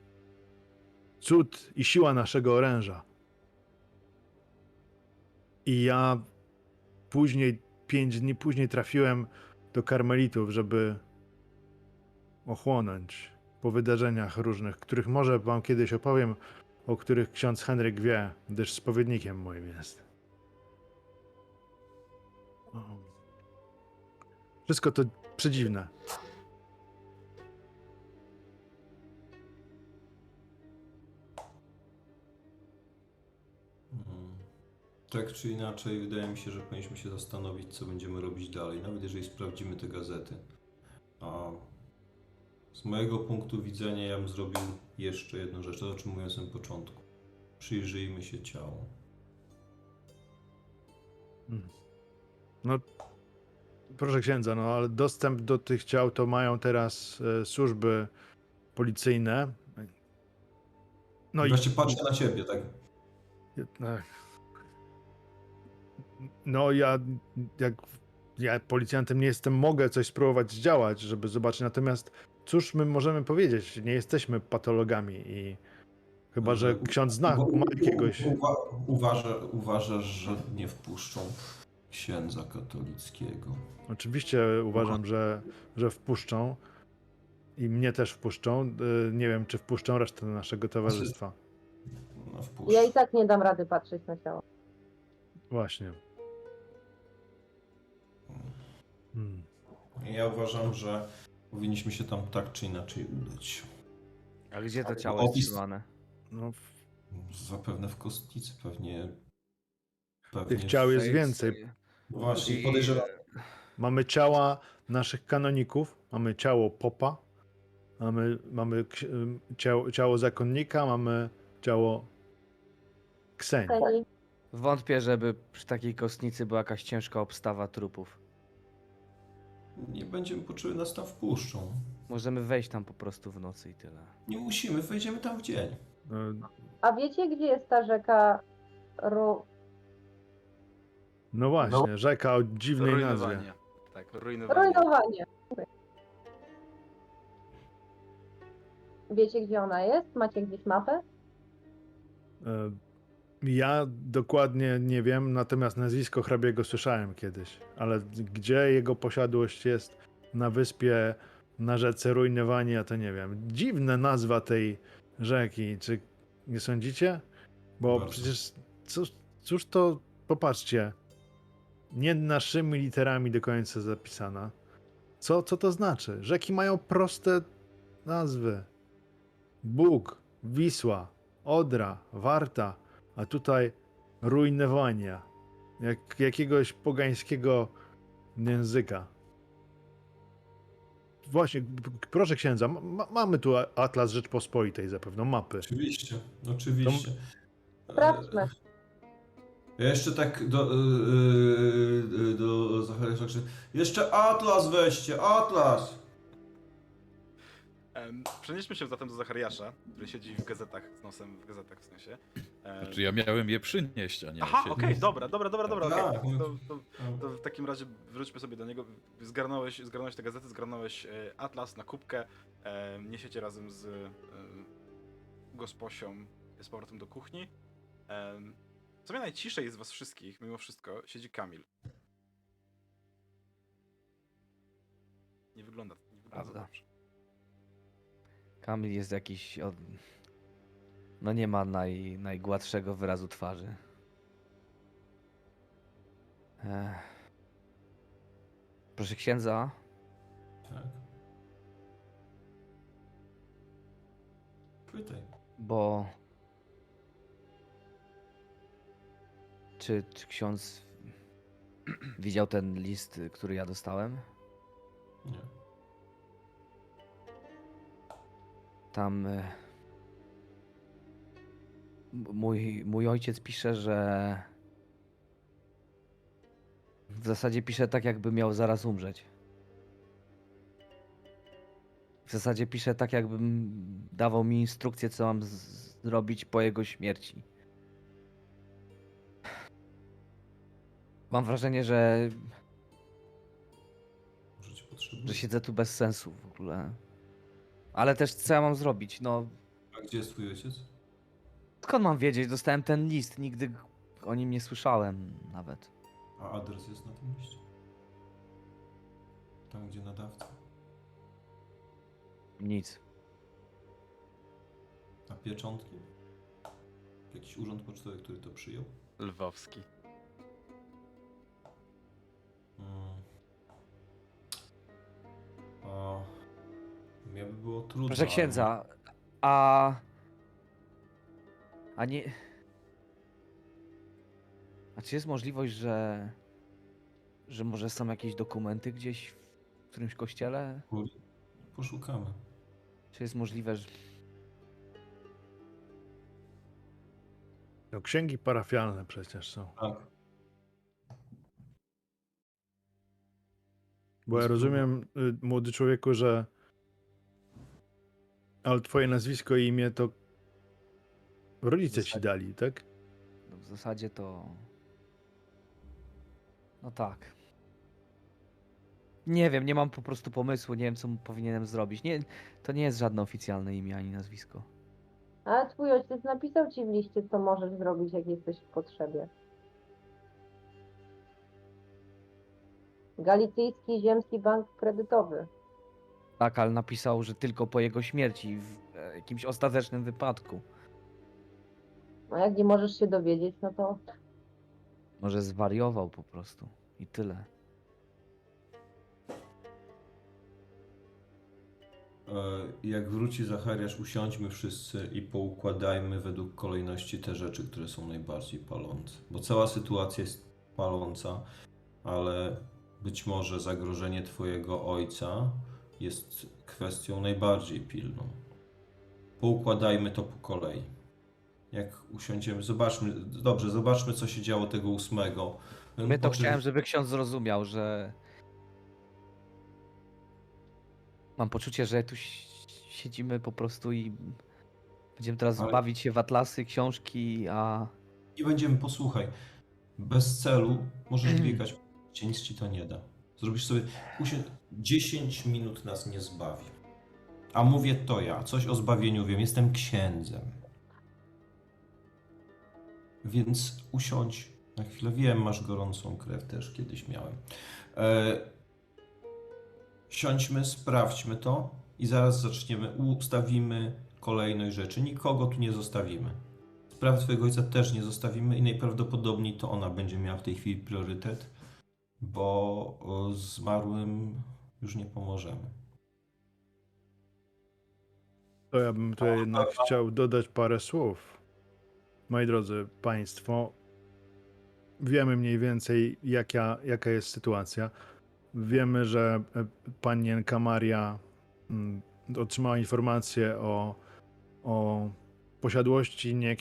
Cud i siła naszego oręża. I ja później, pięć dni później trafiłem do karmelitów, żeby ochłonąć po wydarzeniach różnych, których może wam kiedyś opowiem, o których ksiądz Henryk wie, gdyż spowiednikiem moim jest. Wszystko to przedziwne. Tak czy inaczej, wydaje mi się, że powinniśmy się zastanowić, co będziemy robić dalej, nawet jeżeli sprawdzimy te gazety. A z mojego punktu widzenia ja bym zrobił jeszcze jedną rzecz, to o czym mówiłem na samym początku. Przyjrzyjmy się ciału. No, proszę księdza, no ale dostęp do tych ciał to mają teraz e, służby policyjne. No i. Wreszcie patrzę na ciebie, tak? Ech. No ja, jak ja policjantem nie jestem, mogę coś spróbować zdziałać, żeby zobaczyć. Natomiast cóż my możemy powiedzieć? Nie jesteśmy patologami i chyba, że ksiądz zna, Bo- ma jakiegoś. Uwa uważa, uważasz, że nie wpuszczą księdza katolickiego. Oczywiście uważam, że, że wpuszczą i mnie też wpuszczą. Y, Nie wiem, czy wpuszczą resztę naszego towarzystwa. No. Ja i tak nie dam rady patrzeć na ciało. Właśnie. Hmm. Ja uważam, że powinniśmy się tam tak czy inaczej udać. A gdzie to ciało jest opis- trzymane? No, w Zapewne w kostnicy, pewnie. pewnie tych ciał jest Ej, więcej. ej. Właśnie, podejrzewam. Mamy ciała naszych kanoników, mamy ciało popa, mamy, mamy ym, ciało, ciało zakonnika, mamy ciało kseni. Ceni. Wątpię, żeby przy takiej kostnicy była jakaś ciężka obstawa trupów. Nie będziemy poczuły, nas tam wpuszczą. Możemy wejść tam po prostu w nocy i tyle. Nie musimy, wejdziemy tam w dzień. Y, A wiecie, gdzie jest ta rzeka Ru... No właśnie, rzeka o dziwnej nazwie. Rujnowanie. Tak, rujnowanie. Rujnowanie. Wiecie, gdzie ona jest? Macie gdzieś mapę? E, Ja dokładnie nie wiem, natomiast nazwisko hrabiego słyszałem kiedyś, ale gdzie jego posiadłość jest na wyspie na rzece Rujnowania, to nie wiem. Dziwna nazwa tej rzeki, czy nie sądzicie? Bo Bardzo. przecież cóż, cóż to, popatrzcie, nie naszymi literami do końca zapisana. Co, co to znaczy? Rzeki mają proste nazwy. Bóg, Wisła, Odra, Warta, a tutaj rujnowania. Jak jakiegoś pogańskiego języka. Właśnie, proszę księdza, ma, mamy tu Atlas Rzeczpospolitej zapewne, mapy. Oczywiście, oczywiście. Sprawdźmy. E, Ja jeszcze tak do, yy, yy, do Zachariasza Jeszcze Atlas weźcie, Atlas! Em, Przenieśmy się zatem do Zachariasza, który siedzi w gazetach, z nosem w gazetach w sensie. Em, Znaczy ja miałem je przynieść, a nie Aha, siedzieć. okej, dobra, dobra, dobra, dobra. Tak, okej. To, to, to w takim razie wróćmy sobie do niego. Zgarnąłeś, zgarnąłeś te gazety, zgarnąłeś e, atlas na kubkę, e, niesiecie razem z e, gosposią z powrotem do kuchni. E, w sumie najciszej z was wszystkich, mimo wszystko, siedzi Kamil. Nie wygląda, nie wygląda Prawda. dobrze. Kamil jest jakiś. Od... No nie ma naj, najgładszego wyrazu twarzy. Ech. Proszę księdza, Tak. Pytaj. bo. Czy, czy ksiądz (clears throat) widział ten list, który ja dostałem? Nie. Tam. e, Mój, mój ojciec pisze, że W zasadzie pisze tak, jakby miał zaraz umrzeć. W zasadzie pisze tak, jakbym dawał mi instrukcję, co mam zrobić po jego śmierci. Mam wrażenie, że, że siedzę tu bez sensu w ogóle. Ale też co ja mam zrobić? No, A gdzie jest twój ojciec? skąd mam wiedzieć? Dostałem ten list, nigdy g- o nim nie słyszałem nawet. A adres jest na tym liście? Tam, gdzie nadawca. Nic. A pieczątki? Jakiś urząd pocztowy, który to przyjął? Lwowski. Mm. A... Mnie by było trudno. Proszę ale- księdza, a. A nie. A czy jest możliwość, że. że może są jakieś dokumenty gdzieś w którymś kościele? Poszukamy. Czy jest możliwe, że. To księgi parafialne przecież są. Tak. Bo ja rozumiem, y, młody człowieku, że. Ale twoje nazwisko i imię to rodzice ci Zasadzie- dali, tak? No w zasadzie to. No tak. Nie wiem, nie mam po prostu pomysłu, nie wiem co powinienem zrobić. Nie, to nie jest żadne oficjalne imię ani nazwisko. Ale twój ojciec napisał ci w liście, co możesz zrobić, jak jesteś w potrzebie. Galicyjski Ziemski Bank Kredytowy. Tak, ale napisał, że tylko po jego śmierci, w e, jakimś ostatecznym wypadku. A jak nie możesz się dowiedzieć, no to Może zwariował po prostu. I tyle. E, Jak wróci Zachariasz, usiądźmy wszyscy i poukładajmy według kolejności te rzeczy, które są najbardziej palące. Bo cała sytuacja jest paląca, ale być może zagrożenie Twojego ojca jest kwestią najbardziej pilną. Poukładajmy to po kolei. Jak usiądziemy, zobaczmy, dobrze, zobaczmy, co się działo tego ósmego. My to Potem- chciałem, żeby ksiądz zrozumiał, że. Mam poczucie, że tu si- siedzimy po prostu i będziemy teraz Ale- bawić się w atlasy, książki, a. I będziemy, posłuchaj, bez celu możesz biegać, gdzie nic ci to nie da. Zrobisz sobie, usię... 10 minut nas nie zbawi. A mówię to ja, coś o zbawieniu wiem, jestem księdzem. Więc usiądź na chwilę. Wiem, masz gorącą krew, też kiedyś miałem. E... Siądźmy, sprawdźmy to i zaraz zaczniemy, ustawimy kolejność rzeczy. Nikogo tu nie zostawimy. Sprawy twojego ojca też nie zostawimy i najprawdopodobniej to ona będzie miała w tej chwili priorytet, bo zmarłym już nie pomożemy. To ja bym tutaj jednak chciał dodać parę słów. Moi drodzy Państwo, wiemy mniej więcej, jaka, jaka jest sytuacja. Wiemy, że e, panienka Maria mm, otrzymała informację o, o posiadłości nie,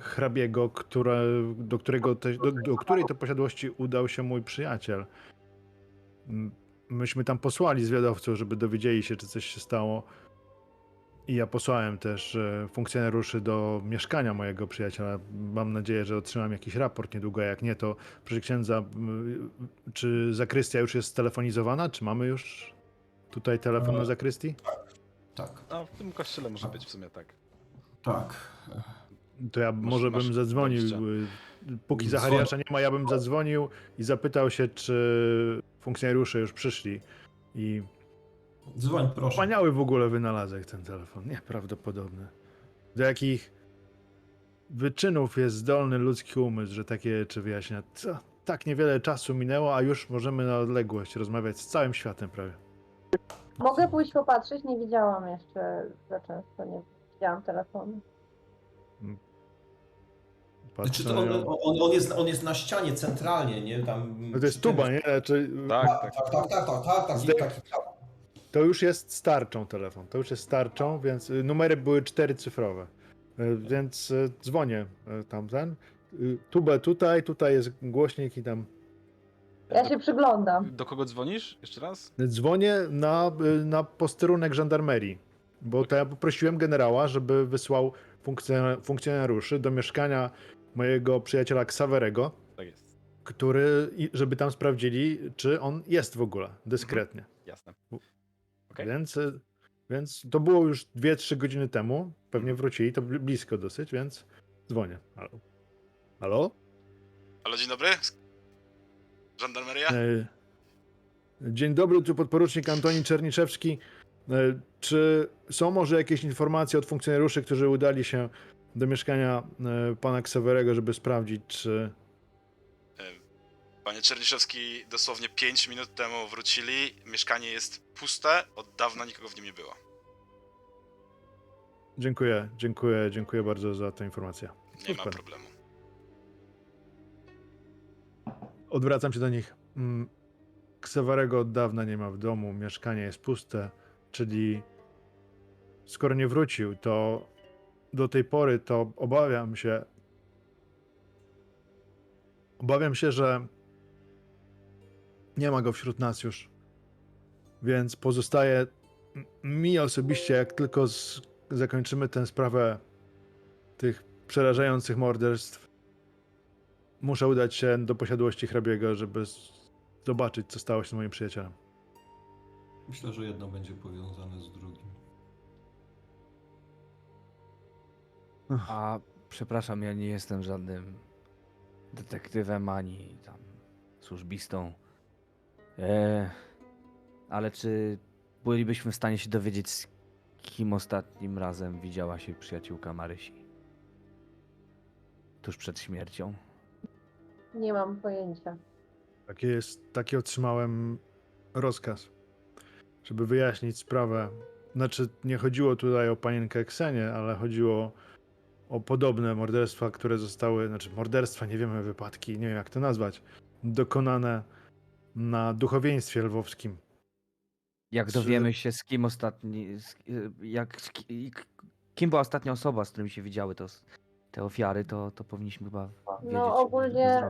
hrabiego, które, do, którego te, do, do której to posiadłości udał się mój przyjaciel. Myśmy tam posłali zwiadowców, żeby dowiedzieli się, czy coś się stało. I ja posłałem też e, funkcjonariuszy do mieszkania mojego przyjaciela. Mam nadzieję, że otrzymam jakiś raport niedługo. Jak nie, to proszę księdza, czy zakrystia już jest telefonizowana? Czy mamy już tutaj telefon na zakrystii? Tak, No, w tym kościele może być w sumie tak. Tak. To ja Masz- może masz bym zadzwonił. y, Póki Dzwon- Zachariasza nie ma, ja bym zadzwonił i zapytał się, czy funkcjonariusze już przyszli. I Dzwoń, proszę. wspaniały w ogóle wynalazek ten telefon. Nieprawdopodobny. Do jakich wyczynów jest zdolny ludzki umysł, że takie rzeczy wyjaśnia. Co? Tak niewiele czasu minęło, a już możemy na odległość rozmawiać z całym światem prawie. mogę pójść popatrzeć, nie widziałam jeszcze za często, nie widziałam telefonu. Znaczy, Patrzę to na on, on, on, jest, on jest na ścianie centralnie, nie? Tam, No to jest tuba, nie? Znaczy, Tak, Tak, tak. tak, tak, tak, tak, tak, tak, Zdej- taki, tak. To już jest starczą telefon. To już jest starczą, więc y, numery były czterycyfrowe. Y, Więc y, dzwonię y, tamten. Y, Tubę tutaj, tutaj jest głośnik i tam. Ja się przyglądam. do kogo dzwonisz? Jeszcze raz? Dzwonię na, y, na posterunek żandarmerii, bo to ja poprosiłem generała, żeby wysłał funkcjonar- funkcjonariuszy do mieszkania mojego przyjaciela Ksawerego, Tak jest. który, żeby tam sprawdzili, czy on jest w ogóle, dyskretnie. Jasne. Okej. Więc, y, więc to było już 2-3 godziny temu, pewnie wrócili, to bli- blisko dosyć, więc dzwonię. Halo? Halo? Halo, dzień dobry. Żandarmeria? E, Dzień dobry, tu podporucznik Antoni Czerniszewski. E, Czy są może jakieś informacje od funkcjonariuszy, którzy udali się do mieszkania e, pana Ksawerego, żeby sprawdzić, czy... Panie Czerniszewski, dosłownie 5 minut temu wrócili. Mieszkanie jest puste, od dawna nikogo w nim nie było. Dziękuję, dziękuję, dziękuję bardzo za tę informację. Nie ma Super. problemu. Odwracam się do nich. Mm, Ksawerego od dawna nie ma w domu, mieszkanie jest puste, czyli skoro nie wrócił, to do tej pory to obawiam się. Obawiam się, że nie ma go wśród nas już. Więc pozostaje mi osobiście, jak tylko z, zakończymy tę sprawę tych przerażających morderstw, muszę udać się do posiadłości hrabiego, żeby zobaczyć, co stało się z moim przyjacielem. Myślę, że jedno będzie powiązane z drugim. A przepraszam, ja nie jestem żadnym detektywem ani tam służbistą. E, ale czy bylibyśmy w stanie się dowiedzieć, z kim ostatnim razem widziała się przyjaciółka Marysi? Tuż przed śmiercią. Nie mam pojęcia. Taki, jest, taki otrzymałem rozkaz, żeby wyjaśnić sprawę. Znaczy, nie chodziło tutaj o panienkę Ksenię, ale chodziło o podobne morderstwa, które zostały, znaczy morderstwa, nie wiemy wypadki, nie wiem jak to nazwać, dokonane na duchowieństwie lwowskim. Jak dowiemy się, z kim ostatni. Z, jak, z, ki- kim była ostatnia osoba, z którymi się widziały to, te ofiary, to, to powinniśmy chyba wiedzieć. No ogólnie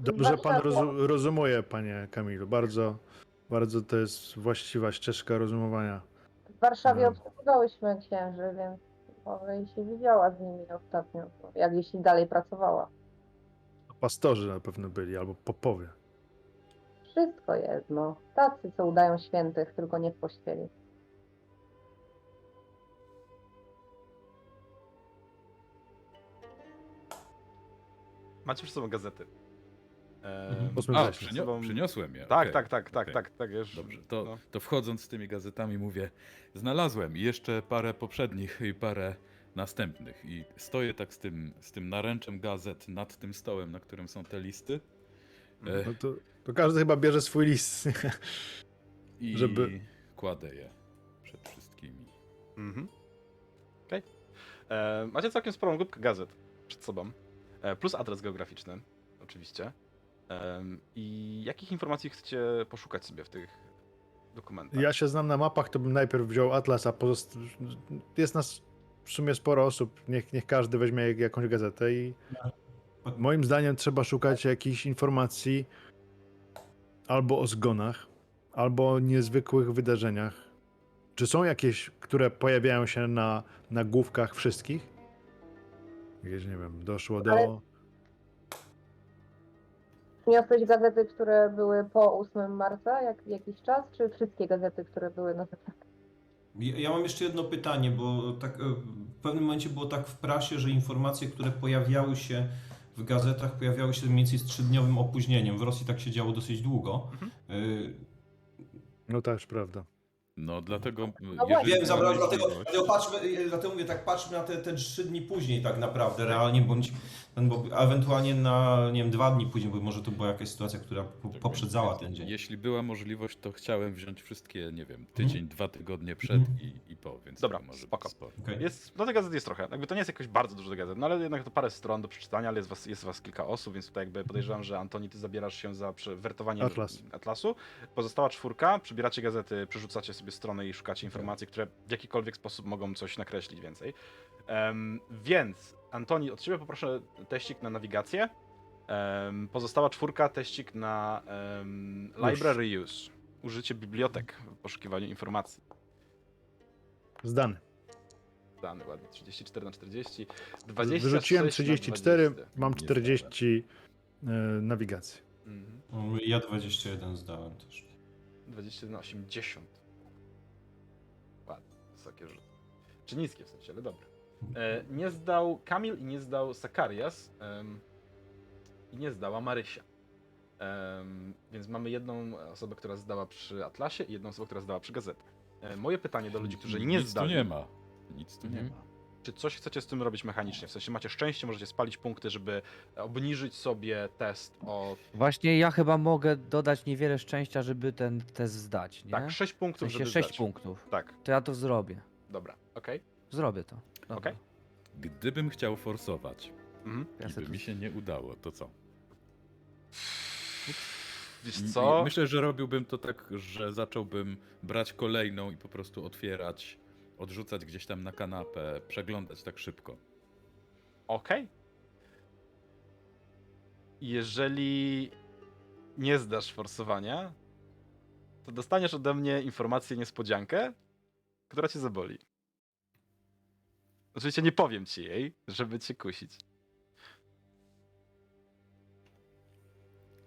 Dobrze pan rozu- rozumuje, panie Kamilu. Bardzo, bardzo to jest właściwa ścieżka rozumowania. W Warszawie Mhm. obsługiwałyśmy księży, więc może i się widziała z nimi ostatnio, jak jeśli dalej pracowała. Pastorzy na pewno byli, albo popowie. Wszystko jedno. Tacy, co udają świętych, tylko nie w pościeli. Macie przy sobą gazety. Mhm. Ehm, A, września. przynio- przyniosłem je. Tak, okej, tak, tak, tak, okej. tak, tak, już. Dobrze, to, no. to wchodząc z tymi gazetami mówię, znalazłem i jeszcze parę poprzednich i parę następnych i stoję tak z tym, z tym naręczem gazet nad tym stołem, na którym są te listy e, No to, to każdy chyba bierze swój list. i Żeby- kładę je przed wszystkimi. Mhm. Okej. E, Macie całkiem sporą grupkę gazet przed sobą, e, plus adres geograficzny, oczywiście. I jakich informacji chcecie poszukać sobie w tych dokumentach? Ja się znam na mapach, to bym najpierw wziął atlas, a pozost... jest nas w sumie sporo osób. Niech, niech każdy weźmie jak- jakąś gazetę i moim zdaniem trzeba szukać jakichś informacji albo o zgonach, albo o niezwykłych wydarzeniach. Czy są jakieś, które pojawiają się na nagłówkach wszystkich? Jakieś, nie wiem, doszło do... Niosłeś gazety, które były po 8 marca, jak jakiś czas, czy wszystkie gazety, które były na Ja, ja mam jeszcze jedno pytanie, bo tak, e, w pewnym momencie było tak w prasie, że informacje, które pojawiały się w gazetach, pojawiały się mniej więcej z trzydniowym opóźnieniem. W Rosji tak się działo dosyć długo. Mhm. E, No też, prawda. No dlatego. właśnie. jeżeli Wiem, była zabrałem, dlatego, dlatego, patrzmy, e, dlatego mówię tak, patrzmy na te, te trzy dni później tak naprawdę realnie, bądź ten, bo, a ewentualnie na, nie wiem, dwa dni później, bo może to była jakaś sytuacja, która po, poprzedzała ten dzień. Jeśli była możliwość, to chciałem wziąć wszystkie, nie wiem, tydzień, dwa tygodnie przed Mhm. i, i po, więc Dobra, to może spoko. być sporo. Okej. Jest, no tych gazet jest trochę. Jakby to nie jest jakoś bardzo dużo gazet, no ale jednak to parę stron do przeczytania, ale jest was, jest was kilka osób, więc tutaj jakby podejrzewam, że Antoni, ty zabierasz się za wertowanie Atlas. atlasu. Pozostała czwórka, przybieracie gazety, przerzucacie sobie strony i szukacie informacji, które w jakikolwiek sposób mogą coś nakreślić więcej. Em, więc, Antoni, od ciebie poproszę teścik na nawigację. Em, pozostała czwórka, teścik na em, library use. Użycie bibliotek w poszukiwaniu informacji. Zdany. Dany ładnie, 34 na 40. 26 Wyrzuciłem na 34, 20. mam Nie 40 e, nawigacji. Mhm. No, Ja 21 zdałem też. 21 na 80. Ładnie, wysokie rzuty. Czy niskie w sensie, ale dobre. E, nie zdał Kamil i nie zdał Sakarias. I nie zdała Marysia. Więc mamy jedną osobę, która zdała przy Atlasie i jedną osobę, która zdała przy gazetach. E, moje pytanie do ludzi, którzy nie Nic zdali. tu nie ma. Nic tu nie Mhm. ma. Czy coś chcecie z tym robić mechanicznie? W sensie macie szczęście, możecie spalić punkty, żeby obniżyć sobie test o Właśnie ja chyba mogę dodać niewiele szczęścia, żeby ten test zdać, nie? tak, 6 w punktów, sensie żeby 6 zdać. punktów. Tak, To ja to zrobię. dobra, okej. Zrobię to. Okej. Gdybym chciał forsować Mhm. Ja i sobie by tu- mi się nie udało, to co? Wiesz co? Myślę, że robiłbym to tak, że zacząłbym brać kolejną i po prostu otwierać, odrzucać gdzieś tam na kanapę, przeglądać tak szybko. Okej. Jeżeli nie zdasz forsowania, to dostaniesz ode mnie informację niespodziankę, która cię zaboli. Oczywiście nie powiem ci jej, żeby cię kusić.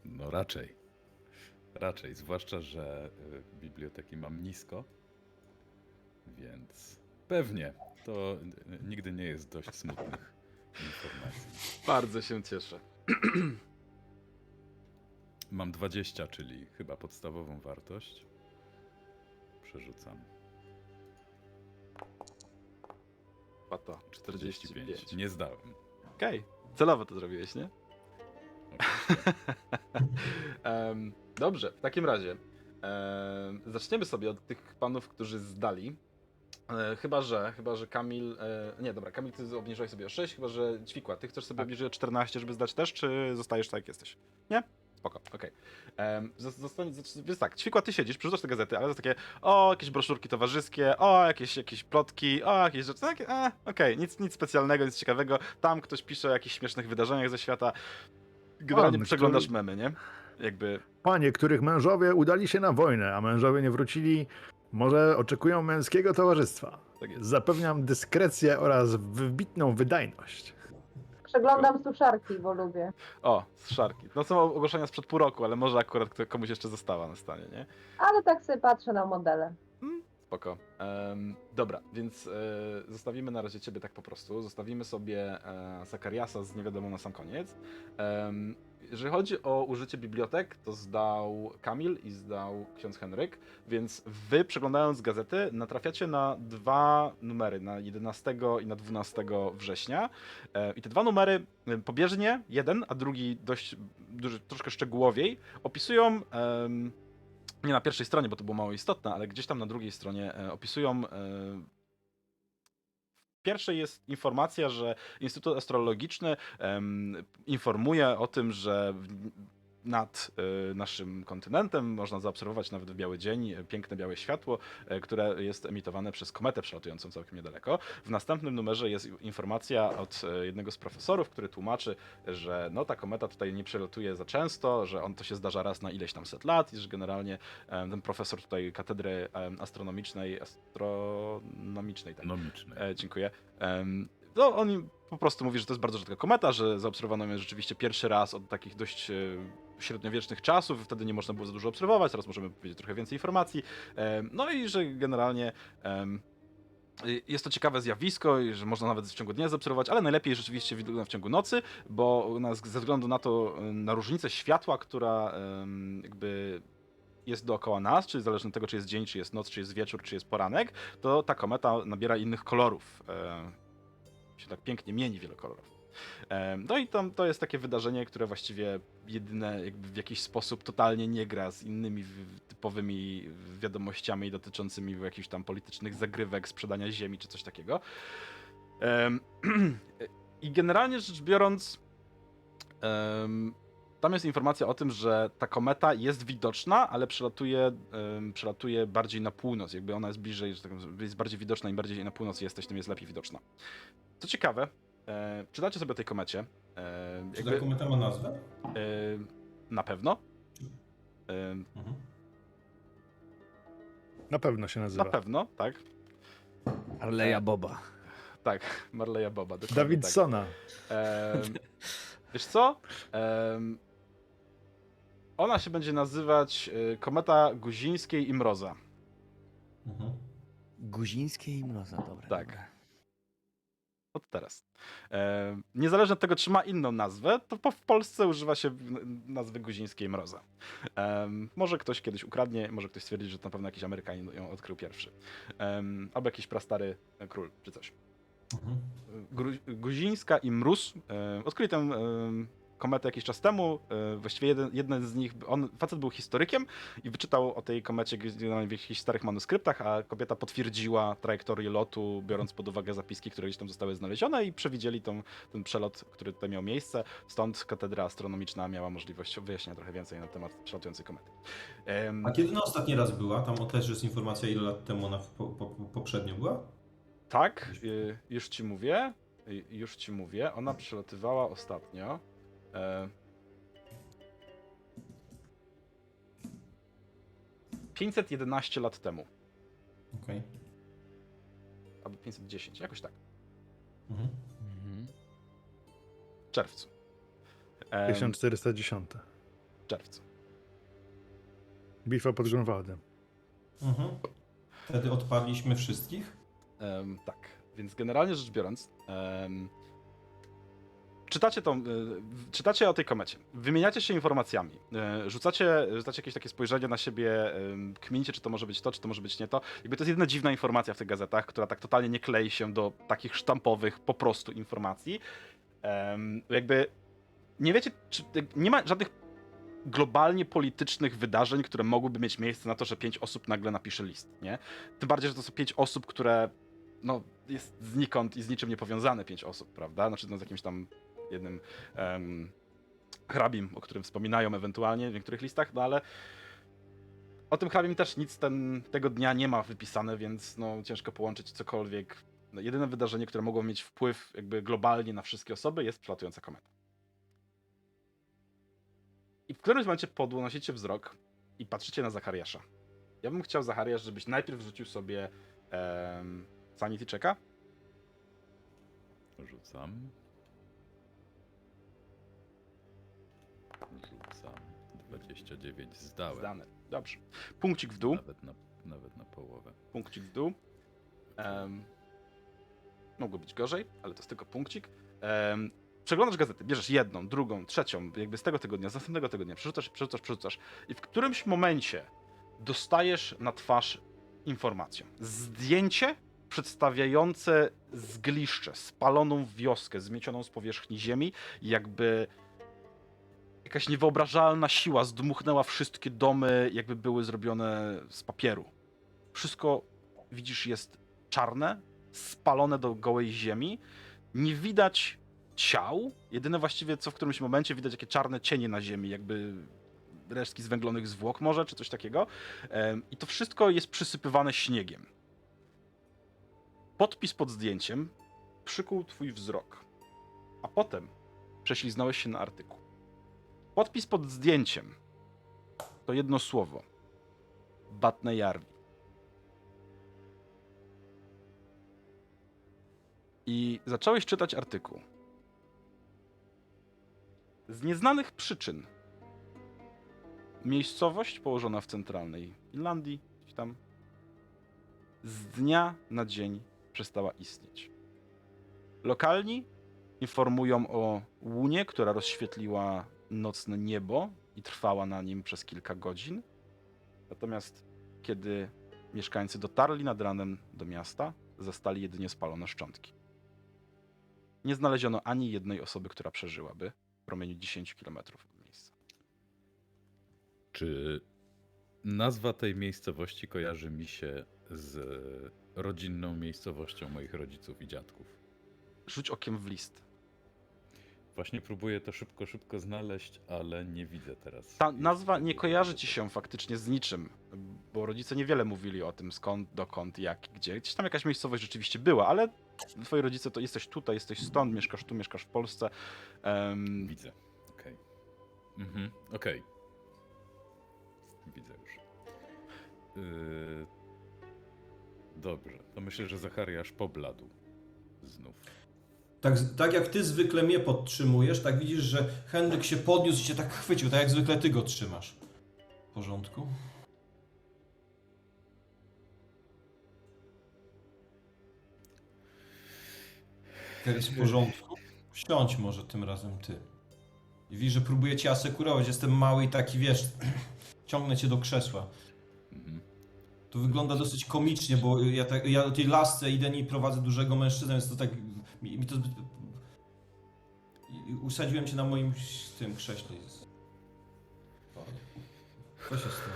No raczej. Raczej, zwłaszcza, że y, biblioteki mam nisko. Więc pewnie to y, nigdy nie jest dość smutnych informacji. Bardzo się cieszę. Mam 20, czyli chyba podstawową wartość. Przerzucam. Pato, 45. Nie zdałem. Okej, celowo to zrobiłeś, nie? (laughs) Em, dobrze, w takim razie em, zaczniemy sobie od tych panów, którzy zdali. E, chyba, że, chyba, że Kamil. E, nie, dobra, Kamil, ty obniżyłeś sobie o 6, chyba, że Ćwikła, ty chcesz sobie obniżyć o 14, żeby zdać też, czy zostajesz tak, jak jesteś? Nie? Spoko, okej. Zostań- zacz- Więc tak, Ćwikła, ty siedzisz, przerzucasz te gazety, ale to takie, o, jakieś broszurki towarzyskie, o, jakieś, jakieś plotki, o, jakieś rzeczy, takie, e, okej, nic, nic specjalnego, nic ciekawego. Tam ktoś pisze o jakichś śmiesznych wydarzeniach ze świata. Generalnie Pan, przeglądasz który- memy, nie? Jakby, Panie, których mężowie udali się na wojnę, a mężowie nie wrócili, może oczekują męskiego towarzystwa. tak. Zapewniam dyskrecję oraz wybitną wydajność. Przeglądam suszarki, bo lubię. O, z szarki. No są ogłoszenia sprzed pół roku, ale może akurat kto- komuś jeszcze została na stanie, nie? Ale tak sobie patrzę na modele. Spoko. Em, dobra, więc e, zostawimy na razie ciebie tak po prostu. Zostawimy sobie e, Zakariasa z niewiadomą na sam koniec. Em, jeżeli chodzi o użycie bibliotek, to zdał Kamil i zdał ksiądz Henryk, więc wy przeglądając gazety natrafiacie na dwa numery, na 11 i na 12 września. E, I te dwa numery e, pobieżnie, jeden, a drugi dość duży, troszkę szczegółowiej, opisują nie na pierwszej stronie, bo to było mało istotne, ale gdzieś tam na drugiej stronie e, opisują. Pierwszej jest informacja, że Instytut Astrologiczny informuje o tym, że nad e, naszym kontynentem można zaobserwować nawet w biały dzień e, piękne białe światło, e, które jest emitowane przez kometę przelatującą całkiem niedaleko. W następnym numerze jest informacja od jednego z profesorów, który tłumaczy, że no ta kometa tutaj nie przelatuje za często, że on to się zdarza raz na ileś tam set lat i że generalnie ten profesor tutaj katedry astronomicznej, astronomicznej, tak, Nomiczny. e, dziękuję. No, on po prostu mówi, że to jest bardzo rzadka kometa, że zaobserwowano ją rzeczywiście pierwszy raz od takich dość średniowiecznych czasów, wtedy nie można było za dużo obserwować, teraz możemy powiedzieć trochę więcej informacji. No i że generalnie y, jest to ciekawe zjawisko, i że można nawet w ciągu dnia zaobserwować, ale najlepiej rzeczywiście widoczne w ciągu nocy, bo ze względu na to, na różnicę światła, która jakby jest dookoła nas, czyli zależnie od tego, czy jest dzień, czy jest noc, czy jest wieczór, czy jest poranek, to ta kometa nabiera innych kolorów. E, się tak pięknie mieni wielokolorów. E, no i tam to jest takie wydarzenie, które właściwie jedyne jakby w jakiś sposób totalnie nie gra z innymi typowymi wiadomościami dotyczącymi jakichś tam politycznych zagrywek, sprzedania ziemi czy coś takiego. (clears throat) I generalnie rzecz biorąc, tam jest informacja o tym, że ta kometa jest widoczna, ale przelatuje, przelatuje bardziej na północ. Jakby ona jest bliżej, że tak jest bardziej widoczna, im bardziej na północ jesteś, tym jest lepiej widoczna. Co ciekawe, E, czytacie sobie o tej komecie. E, Czy jakby, ta kometa ma nazwę? e, na pewno. E, Mhm. Na pewno się nazywa. na pewno, tak. Arleja Boba. Tak, (laughs) Marleya Boba. dokładnie Davidsona. Tak. Em, wiesz co? Em, ona się będzie nazywać e, Kometa Guzińskiej i Mroza. Mhm. Guzińskie i Mroza, dobra. Tak. dobra. Od teraz. E, niezależnie od tego, czy ma inną nazwę, to po, w Polsce używa się nazwy Guzińskiej Mroza. Em, może ktoś kiedyś ukradnie, może ktoś stwierdzi, że to na pewno jakiś Amerykanin ją odkrył pierwszy. Em, albo jakiś prastary e, król, czy coś. Mhm. Gru- Guzińska i Mróz e, odkryli tę e, kometę jakiś czas temu. E, właściwie jeden, jeden z nich, on, facet był historykiem i wyczytał o tej komecie w jakichś starych manuskryptach, a kobieta potwierdziła trajektorię lotu, biorąc pod uwagę zapiski, które gdzieś tam zostały znalezione i przewidzieli tą, ten przelot, który tutaj miał miejsce. Stąd katedra astronomiczna miała możliwość wyjaśnienia trochę więcej na temat przelatującej komety. Em, A kiedy na ostatni raz była? Tam też jest informacja, ile lat temu ona po, po, poprzednio była? Tak, y, już ci mówię. y, Już ci mówię. Ona przelatywała ostatnio. E, 511 lat temu. Okej. Albo 510, jakoś tak. Mhm. Mhm. W czerwcu. Em, 1410. W czerwcu. Bitwa pod Grunwaldem. Mhm. Wtedy odpadliśmy wszystkich? Em, tak, więc generalnie rzecz biorąc, em, czytacie, tą, w- czytacie o tej komecie, wymieniacie się informacjami, y, rzucacie, rzucacie jakieś takie spojrzenie na siebie, kminicie, czy to może być to, czy to może być nie to. Jakby to jest jedyna dziwna informacja w tych gazetach, która tak totalnie nie klei się do takich sztampowych po prostu informacji. Jakby nie wiecie, czy, nie ma żadnych globalnie politycznych wydarzeń, które mogłyby mieć miejsce na to, że pięć osób nagle napisze list, nie? Tym bardziej, że to są pięć osób, które no, jest znikąd i z niczym nie powiązane pięć osób, prawda? Znaczy no, z jakimś tam jednym em, hrabim, o którym wspominają ewentualnie w niektórych listach, no ale o tym hrabim też nic ten, tego dnia nie ma wypisane, więc no, ciężko połączyć cokolwiek. No, jedyne wydarzenie, które mogło mieć wpływ jakby globalnie na wszystkie osoby jest przelatująca kometa. I w którymś momencie podnosicie wzrok i patrzycie na Zachariasza. Ja bym chciał, Zachariasz, żebyś najpierw rzucił sobie em, sanity checka. Rzucam. 29 zdałem. Zdane. Dobrze. Punkcik w dół. Nawet na, nawet na połowę. Punkcik w dół. Em, mogło być gorzej, ale to jest tylko punkcik. Em, przeglądasz gazety, bierzesz jedną, drugą, trzecią, jakby z tego tygodnia, z następnego tygodnia, przerzucasz, przerzucasz, przerzucasz i w którymś momencie dostajesz na twarz informację. Zdjęcie przedstawiające zgliszcze, spaloną wioskę, zmiecioną z powierzchni ziemi, jakby jakaś niewyobrażalna siła zdmuchnęła wszystkie domy, jakby były zrobione z papieru. Wszystko widzisz jest czarne, spalone do gołej ziemi. Nie widać ciał. Jedyne właściwie co w którymś momencie widać jakie czarne cienie na ziemi, jakby resztki zwęglonych zwłok może, czy coś takiego. I to wszystko jest przysypywane śniegiem. Podpis pod zdjęciem przykuł twój wzrok. A potem prześliznąłeś się na artykuł. Podpis pod zdjęciem to jedno słowo. Batne Jarwi. I zacząłeś czytać artykuł. Z nieznanych przyczyn miejscowość położona w centralnej Finlandii, gdzieś tam, z dnia na dzień przestała istnieć. Lokalni informują o łunie, która rozświetliła nocne niebo i trwała na nim przez kilka godzin. Natomiast kiedy mieszkańcy dotarli nad ranem do miasta, zastali jedynie spalone szczątki. Nie znaleziono ani jednej osoby, która przeżyłaby w promieniu 10 km od miejsca. Czy nazwa tej miejscowości kojarzy mi się z rodzinną miejscowością moich rodziców i dziadków? Rzuć okiem w list. Właśnie próbuję to szybko, szybko znaleźć, ale nie widzę teraz. Ta nazwa nie kojarzy ci się faktycznie z niczym, bo rodzice niewiele mówili o tym skąd, dokąd, jak, gdzie. Gdzieś tam jakaś miejscowość rzeczywiście była, ale twoi rodzice to jesteś tutaj, jesteś stąd, mieszkasz tu, mieszkasz w Polsce. Em, Widzę. Okej. Mhm, okej. Widzę już. Yy... Dobrze, to myślę, że Zachariasz pobladł znów. Tak, tak jak ty zwykle mnie podtrzymujesz, tak widzisz, że Henryk się podniósł i cię tak chwycił, tak jak zwykle ty go trzymasz. W porządku? Jest w porządku? Siądź może tym razem ty. I widzisz, że próbuję cię asekurować. Jestem mały i taki, wiesz, (clears throat) ciągnę cię do krzesła. Mhm. To wygląda dosyć komicznie, bo ja, tak, ja tej lasce idę i prowadzę dużego mężczyznę, więc to tak. Mi, mi to zbyt. Usadziłem cię na moim tym krześle. Co się stało?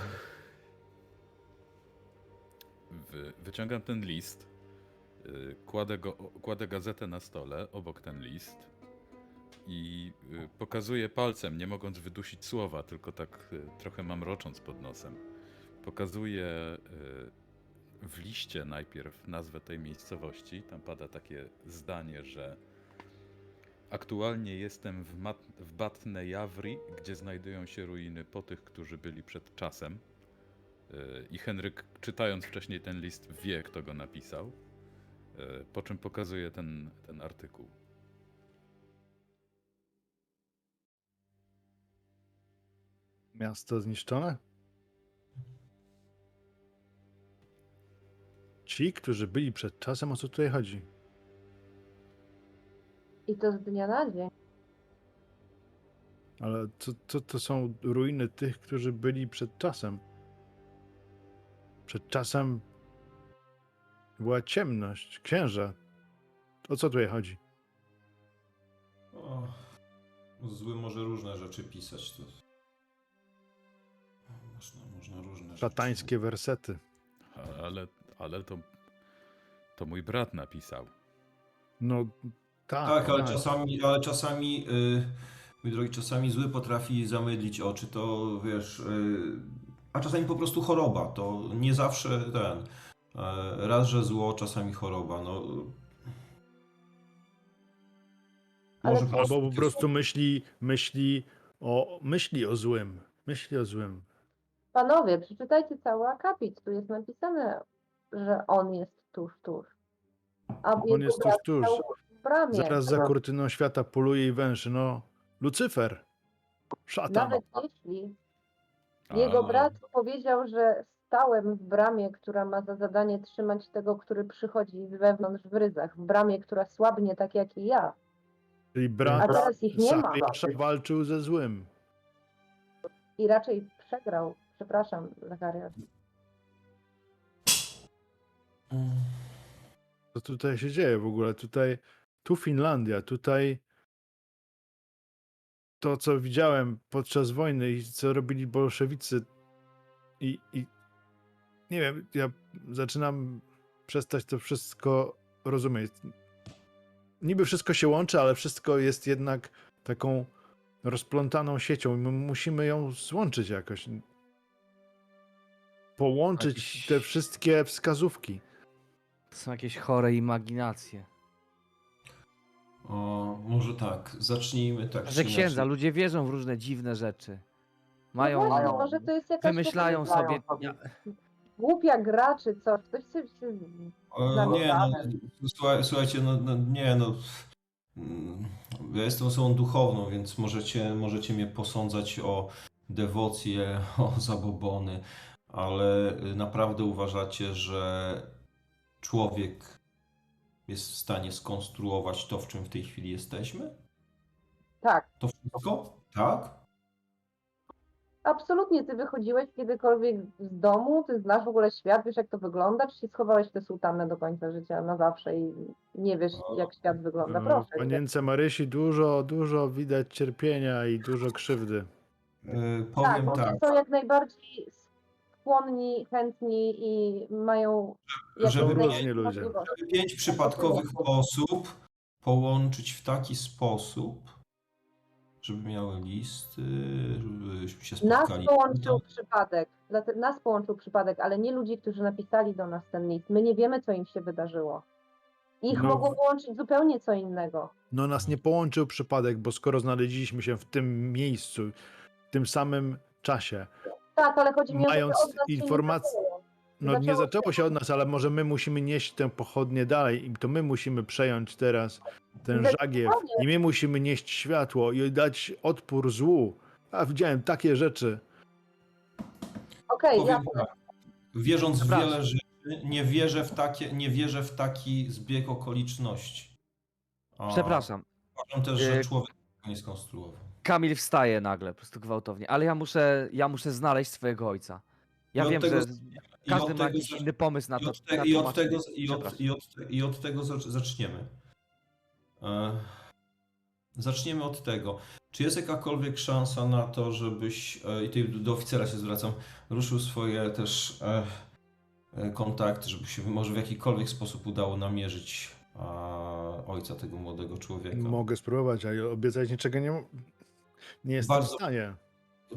Wy, wyciągam ten list, yy, kładę, go, kładę gazetę na stole, obok ten list i yy, pokazuję palcem, nie mogąc wydusić słowa, tylko tak yy, trochę mamrocząc pod nosem. Pokazuję yy, w liście najpierw nazwę tej miejscowości. Tam pada takie zdanie, że aktualnie jestem w, Mat- w Batne Jawri, gdzie znajdują się ruiny po tych, którzy byli przed czasem. Yy, I Henryk, czytając wcześniej ten list, wie, kto go napisał. Yy, Po czym pokazuje ten, ten artykuł. Miasto zniszczone? Ci, którzy byli przed czasem, o co tutaj chodzi? I to z dnia na dzień. Ale co, co to są ruiny tych, którzy byli przed czasem? Przed czasem była ciemność, księża. O co tutaj chodzi? O, zły może różne rzeczy pisać. To... Można, można różne rzeczy. Szatańskie wersety. Ale, ale to, to mój brat napisał. No tak. Tak, ale czasami, ale czasami, yy, mój drogi, czasami zły potrafi zamydlić oczy, to wiesz, yy, a czasami po prostu choroba, to nie zawsze ten, yy, raz, że zło, czasami choroba, no. Ale- Może Albo po prostu myśli, myśli o, myśli o złym. Myśli o złym. Panowie, przeczytajcie cały akapit. Tu jest napisane, że on jest tuż, tuż. A jego jest tuż, tuż. stał W bramie. Zaraz za kurtyną świata poluje i węszy. No, Lucyfer. Szatan. Nawet jeśli jego brat powiedział, że stałem w bramie, która ma za zadanie trzymać tego, który przychodzi wewnątrz w ryzach, w bramie, która słabnie tak jak i ja. Czyli A brat teraz ich nie ma walczył ze złym. i raczej przegrał. Przepraszam, Zachariasz. Co tutaj się dzieje w ogóle? Tutaj, tu Finlandia, tutaj to, co widziałem podczas wojny i co robili bolszewicy i, i nie wiem, ja zaczynam przestać to wszystko rozumieć. Niby wszystko się łączy, ale wszystko jest jednak taką rozplątaną siecią i my musimy ją złączyć jakoś. Połączyć Jakiś- te wszystkie wskazówki. To są jakieś chore imaginacje. O, może tak, zacznijmy tak. Że czy księdza, inaczej. ludzie wierzą w różne dziwne rzeczy. No Mają, właśnie, może to jest jakaś wymyślają taka sobie. Ja, głupia gra czy coś. Ktoś sobie się... E, nie, no, słuchaj, słuchajcie, no, no nie, no. mm, Ja jestem osobą duchowną, więc możecie, możecie mnie posądzać o dewocję, (laughs) o zabobony, ale y, naprawdę uważacie, że człowiek jest w stanie skonstruować to, w czym w tej chwili jesteśmy? Tak, To wszystko? Tak? absolutnie. Ty wychodziłeś kiedykolwiek z domu, ty znasz w ogóle świat, wiesz jak to wygląda, czy się schowałeś w tę sutannę do końca życia na zawsze i nie wiesz jak świat wygląda. E, Proszę. W Panience Marysi dużo, dużo widać cierpienia i dużo krzywdy. Y, Tak, powiem bo tak, są jak najbardziej skłonni, chętni i mają jak żeby różni ludzie. pięć przypadkowych osób połączyć w taki sposób, żeby miały listy, żebyśmy się Nas spotkali. połączył przypadek, dlate- nas połączył przypadek, ale nie ludzi, którzy napisali do nas ten list. My nie wiemy, co im się wydarzyło. Ich No. mogło połączyć zupełnie co innego. No nas nie połączył przypadek, bo skoro znaleźliśmy się w tym miejscu, w tym samym czasie, Tak, ale chodzi mi o to, Mając że od nas się nie informac- zaczęło. no nie Zaczęło zaczęło się od nas, ale może my musimy nieść tę pochodnię dalej i to my musimy przejąć teraz ten żagiew i my musimy nieść światło i dać odpór złu. A widziałem takie rzeczy. Okej, ja Powiem tak, wierząc w Przepraszam. wiele rzeczy, nie wierzę w, takie, nie wierzę w taki zbieg okoliczności. A Przepraszam. Uważam też, że E, człowiek nie skonstruował. Kamil wstaje nagle, po prostu gwałtownie. Ale ja muszę, ja muszę znaleźć swojego ojca. Ja I wiem, tego że I każdy od ma tego jakiś zac- inny pomysł na i to. od, te, na i od tłumaczenie. tego, i od, Przepraszam. i od, i od tego zac- zaczniemy. E, zaczniemy od tego. Czy jest jakakolwiek szansa na to, żebyś, e, i tutaj do oficera się zwracam, ruszył swoje też e, e, kontakty, żeby się może w jakikolwiek sposób udało namierzyć a, ojca tego młodego człowieka? Mogę spróbować, ale obiecać niczego nie, nie jestem Bardzo- w stanie.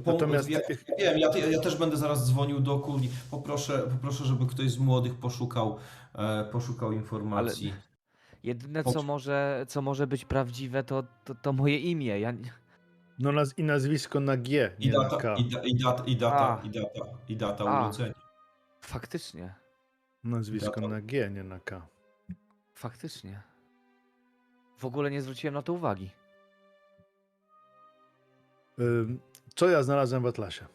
Natomiast- ja, ja wiem, ja, ja, też będę zaraz dzwonił do Kuli. Poproszę, poproszę, żeby ktoś z młodych poszukał, e, poszukał informacji. Jedyne, Chodź. co może, co może być prawdziwe, to, to, to moje imię. Ja, No naz- i nazwisko na G, I na data, K. i, da, i data, i data, A. i data, i data A. urodzenia. faktycznie, Nazwisko Data. na G, nie na K. faktycznie. W ogóle nie zwróciłem na to uwagi. Co ja znalazłem w Atlasie?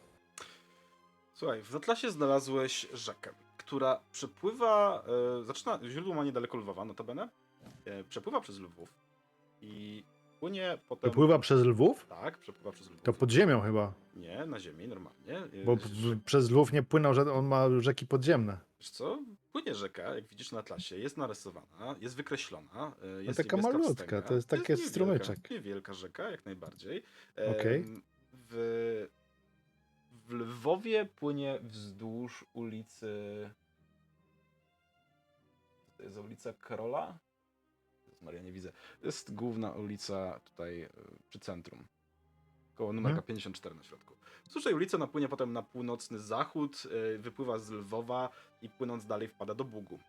Słuchaj, w Atlasie znalazłeś rzekę, która przepływa, e, zaczyna, źródło ma niedaleko Lwowa, notabene, e, przepływa przez Lwów i płynie potem... Przepływa przez Lwów? Tak, przepływa przez Lwów. To pod ziemią chyba, Nie, na ziemi, normalnie. E, bo w, przez Lwów nie płynął żaden, on ma rzeki podziemne. Wiesz co? Płynie rzeka, jak widzisz na atlasie, jest narysowana, jest wykreślona. e, Jest No taka malutka, wstęga. to jest niewielka- strumyczek. Niewielka rzeka, jak najbardziej. Okej. Em, W, w Lwowie płynie wzdłuż ulicy... To jest ulica Karola? Maria, nie widzę. To jest główna ulica tutaj e, przy centrum. Koło numerka Mhm. 54 na środku. Tej ulicy napłynie potem na północny zachód, e, wypływa z Lwowa i płynąc dalej wpada do Bugu.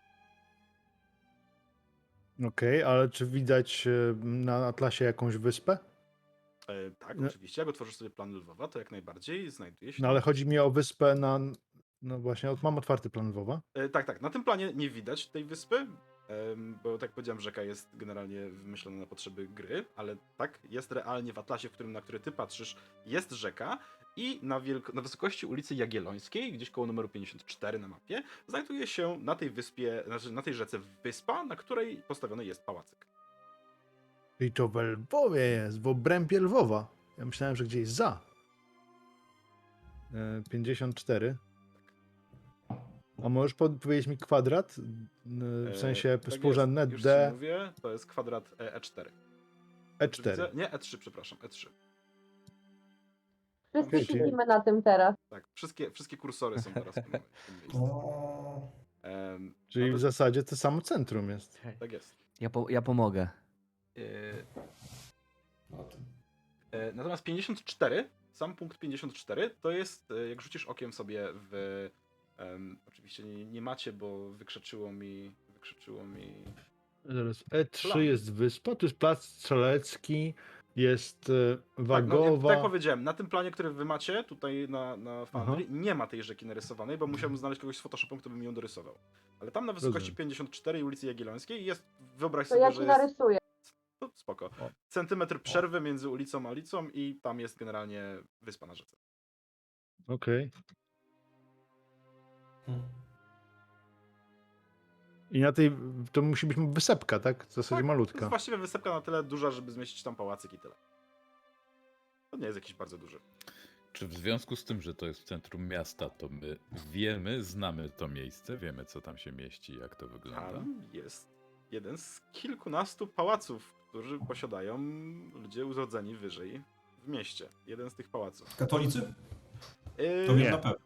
Okej, ale czy widać e, na Atlasie jakąś wyspę? E, tak, No. oczywiście. Jak otworzysz sobie plan Lwowa, to jak najbardziej znajduje się. No ale chodzi mi o wyspę na... No właśnie, od- mam otwarty plan Lwowa. E, tak, tak. Na tym planie nie widać tej wyspy, bo tak powiedziałem, rzeka jest generalnie wymyślona na potrzeby gry, ale tak, jest realnie w atlasie, w którym, na który ty patrzysz, jest rzeka i na, wielko- na wysokości ulicy Jagiellońskiej, gdzieś koło numeru 54 na mapie, znajduje się na tej wyspie, znaczy na tej rzece wyspa, na której postawiony jest pałacyk. I to w Lwowie jest, w obrębie Lwowa. Ja myślałem, że gdzieś za. E, 54. A możesz powiedzieć mi kwadrat? E, W E, sensie tak współrzędne jest, D, mówię, to jest kwadrat e, E4. Czy E4. widzę? Nie, E3, przepraszam, E3. Wszyscy czyli- siedzimy na tym teraz. Tak, wszystkie, wszystkie kursory są teraz w tym, (laughs) w miejscu. Em, Czyli w nawet- zasadzie to samo centrum jest. Tak jest. Ja, po, ja pomogę. E, e, natomiast 54, sam punkt 54, to jest, e, jak rzucisz okiem sobie w... em, oczywiście nie, nie macie, bo wykrzeczyło mi... Wykrzeczyło mi... Zaraz, E3 Plan. jest wyspa, tu jest plac strzelecki, jest e, Tak, no, wagowa. tak powiedziałem, na tym planie, który wy macie tutaj na, na Foundry, nie ma tej rzeki narysowanej, bo musiałbym znaleźć kogoś z Photoshopem, kto by mi ją dorysował. Ale tam na wysokości Rozumiem. 54 ulicy Jagiellońskiej jest, wyobraź To sobie, ja że jest... narysuję. No, spoko. Centymetr przerwy między ulicą a ulicą i tam jest generalnie wyspa na rzece. Okej. Hmm. I na tej, to musi być wysepka, tak? W zasadzie Tak, To malutka. jest właściwie wysepka na tyle duża, żeby zmieścić tam pałacyk i tyle. To nie jest jakiś bardzo duży. Czy w związku z tym, że to jest w centrum miasta, to my wiemy, znamy to miejsce, wiemy co tam się mieści, jak to wygląda? Tam jest jeden z kilkunastu pałaców, którzy posiadają ludzie urodzeni wyżej w mieście. Jeden z tych pałaców. Katolicy? Yy, To wiem Nie. na pewno.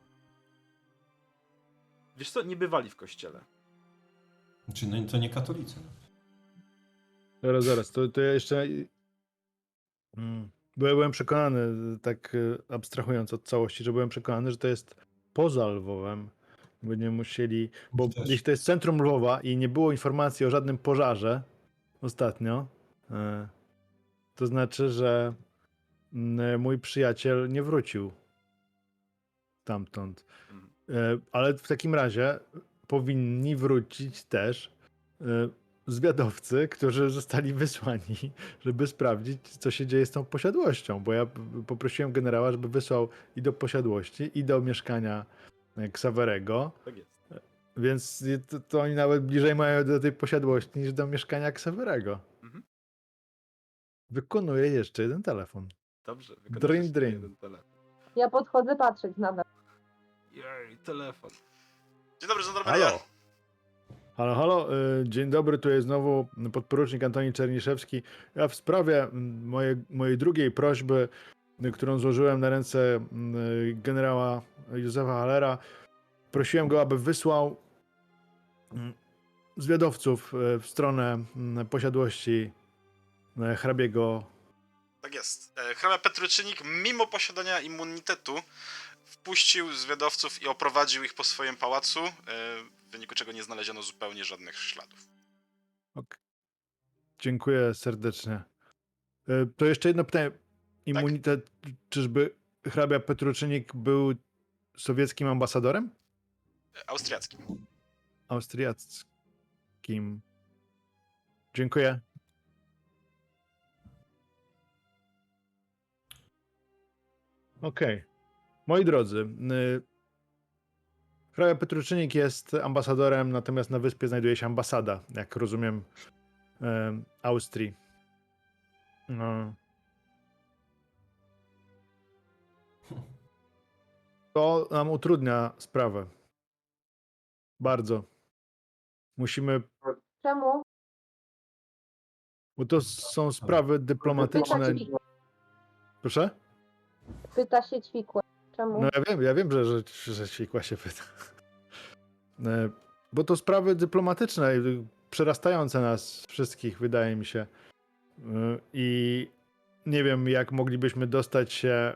Wiesz co, nie bywali w kościele. Czy no, to nie katolicy? Zaraz, zaraz, to, to ja jeszcze... Mm. Bo ja byłem przekonany, tak e, abstrahując od całości, że byłem przekonany, że to jest poza Lwowem, Będziemy musieli, bo Też. jeśli to jest centrum Lwowa i nie było informacji o żadnym pożarze ostatnio, e, to znaczy, że mm, mój przyjaciel nie wrócił stamtąd. E, Ale w takim razie powinni wrócić też e, zwiadowcy, którzy zostali wysłani, żeby sprawdzić, co się dzieje z tą posiadłością. Bo ja poprosiłem generała, żeby wysłał i do posiadłości, i do mieszkania e, Ksawerego. Tak jest. Więc to, to oni nawet bliżej mają do tej posiadłości niż do mieszkania Ksawerego. Mhm. Wykonuję jeszcze jeden telefon. Dobrze. Wykonałeś jeszcze drin. jeden telefon. Ja podchodzę patrzeć nadal. Jej, telefon. Dzień dobry, żandarmeria. Halo. Halo, halo. y, Dzień dobry, tu jest znowu podporucznik Antoni Czerniszewski. Ja w sprawie mm, mojej, mojej drugiej prośby, y, którą złożyłem na ręce y, generała Józefa Halera, prosiłem go, aby wysłał mm, zwiadowców y, w stronę mm, posiadłości y, hrabiego Tak jest. E, Hrabia Petruczynik, mimo posiadania immunitetu, wpuścił zwiadowców i oprowadził ich po swoim pałacu, e, w wyniku czego nie znaleziono zupełnie żadnych śladów. Ok. Dziękuję serdecznie. E, To jeszcze jedno pytanie. Immunitet, czyżby hrabia Petruczynik był sowieckim ambasadorem? Austriackim. Austriackim. Dziękuję. Okej. Moi drodzy, y, hrabia Petruczynik jest ambasadorem, natomiast na wyspie znajduje się ambasada, jak rozumiem, em, Austrii. No. To nam utrudnia sprawę. Bardzo. Musimy, Czemu? bo to są sprawy dyplomatyczne. Proszę? pyta się ćwikłe. Czemu? No ja wiem, ja wiem, że, że, że świkła się pyta. E, Bo to sprawy dyplomatyczne, y, przerastające nas wszystkich, wydaje mi się. Y, I nie wiem, jak moglibyśmy dostać się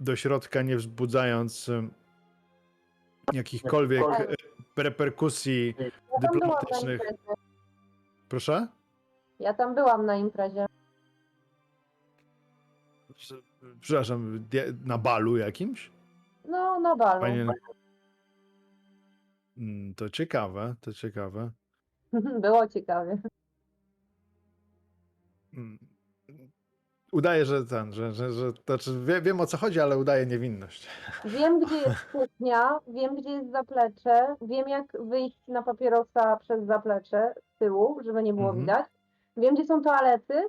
do środka, nie wzbudzając jakichkolwiek reperkusji dyplomatycznych. Proszę? Ja tam byłam na imprezie. Przepraszam, na balu jakimś? No, na balu. Panie... Mm, To ciekawe, to ciekawe. (laughs) Było ciekawie. Mm. Udaje, że ten, że, że, że to znaczy wie, wiem o co chodzi, ale udaje niewinność. (laughs) Wiem, gdzie jest kuchnia, wiem, gdzie jest zaplecze, wiem, jak wyjść na papierosa przez zaplecze z tyłu, żeby nie było Mhm. widać. Wiem, gdzie są toalety.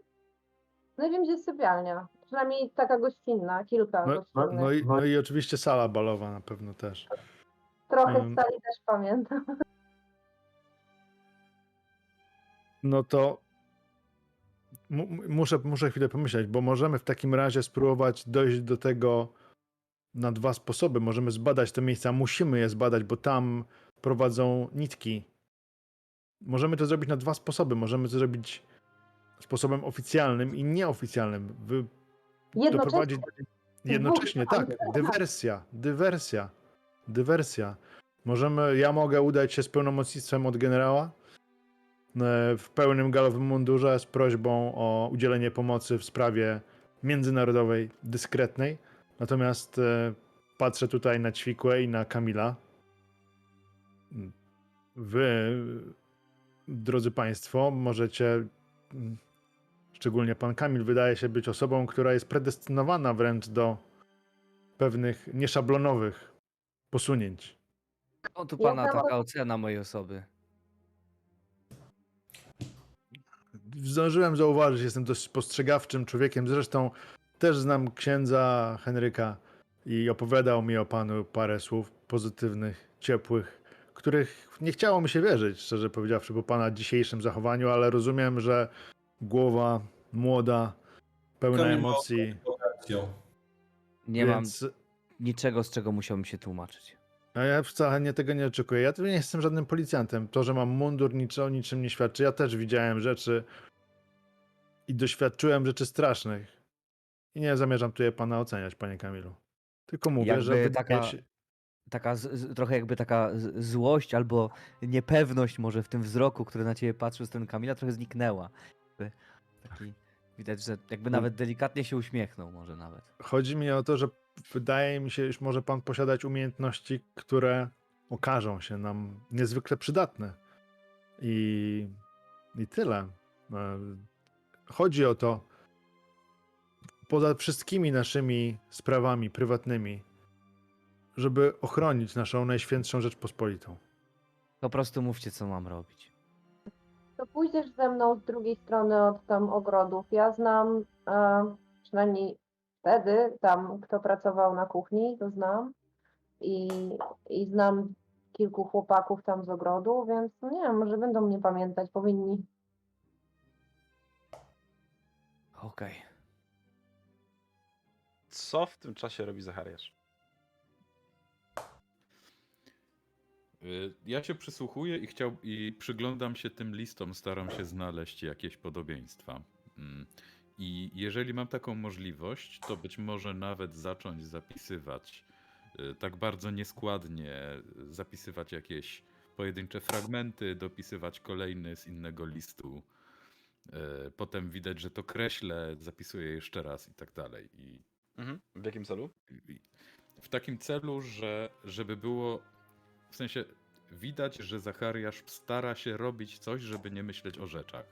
No i wiem, gdzie jest sypialnia. Przynajmniej taka gościnna, kilka No, gościnnych. no, i, no i oczywiście sala balowa na pewno też. Trochę z sali też pamiętam. (laughs) No to mu, mu- muszę, muszę chwilę pomyśleć, bo możemy w takim razie spróbować dojść do tego na dwa sposoby. Możemy zbadać te miejsca, musimy je zbadać, bo tam prowadzą nitki. Możemy to zrobić na dwa sposoby. Możemy to zrobić sposobem oficjalnym i nieoficjalnym. Wy, Jednocześnie doprowadzić jednocześnie, tak, dywersja, dywersja, dywersja. Możemy, ja mogę udać się z pełnomocnictwem od generała e, w pełnym galowym mundurze z prośbą o udzielenie pomocy w sprawie międzynarodowej, dyskretnej. Natomiast e, patrzę tutaj na Ćwikłę i na Kamila. Wy, drodzy Państwo, możecie mm, Szczególnie pan Kamil wydaje się być osobą, która jest predestynowana wręcz do pewnych nieszablonowych posunięć. O tu pana taka ocena mojej osoby. Zdążyłem zauważyć, jestem dość spostrzegawczym człowiekiem. Zresztą też znam księdza Henryka i opowiadał mi o panu parę słów pozytywnych, ciepłych, których nie chciało mi się wierzyć, szczerze powiedziawszy, po pana dzisiejszym zachowaniu, ale rozumiem, że głowa młoda, pełna Kamil ma emocji. Nie mam więc niczego, z czego musiałbym się tłumaczyć. A ja wcale nie tego nie oczekuję. Ja tu nie jestem żadnym policjantem. To, że mam mundur, niczego, niczym nie świadczy. Ja też widziałem rzeczy i doświadczyłem rzeczy strasznych. I nie zamierzam tutaj pana oceniać, panie Kamilu. Tylko mówię, że Jakby wydaje taka- się... taka z, z, trochę jakby taka z, złość albo niepewność może w tym wzroku, który na ciebie patrzył z ten Kamila, trochę zniknęła. Taki, widać, że jakby No. nawet delikatnie się uśmiechnął może nawet. Chodzi mi o to, że wydaje mi się, iż może pan posiadać umiejętności, które okażą się nam niezwykle przydatne. I, i tyle. E, Chodzi o to, poza wszystkimi naszymi sprawami prywatnymi, żeby ochronić naszą najświętszą Rzeczpospolitą. Po prostu mówcie, co mam robić. Pójdziesz ze mną z drugiej strony od tam ogrodów. Ja znam, e, przynajmniej wtedy, tam kto pracował na kuchni, to znam. I, I znam kilku chłopaków tam z ogrodu, więc no nie wiem, może będą mnie pamiętać, powinni. Okej. Co w tym czasie robi Zachariasz? Ja się przysłuchuję i, chciał, i przyglądam się tym listom, staram się znaleźć jakieś podobieństwa. Mm. I jeżeli mam taką możliwość, to być może nawet zacząć zapisywać y, tak bardzo nieskładnie, y, zapisywać jakieś pojedyncze fragmenty, dopisywać kolejny z innego listu. Y, Potem widać, że to kreślę, zapisuję jeszcze raz i tak dalej. I Mhm. W jakim celu? w takim celu, że żeby było w sensie widać, że Zachariasz stara się robić coś, żeby nie myśleć o rzeczach.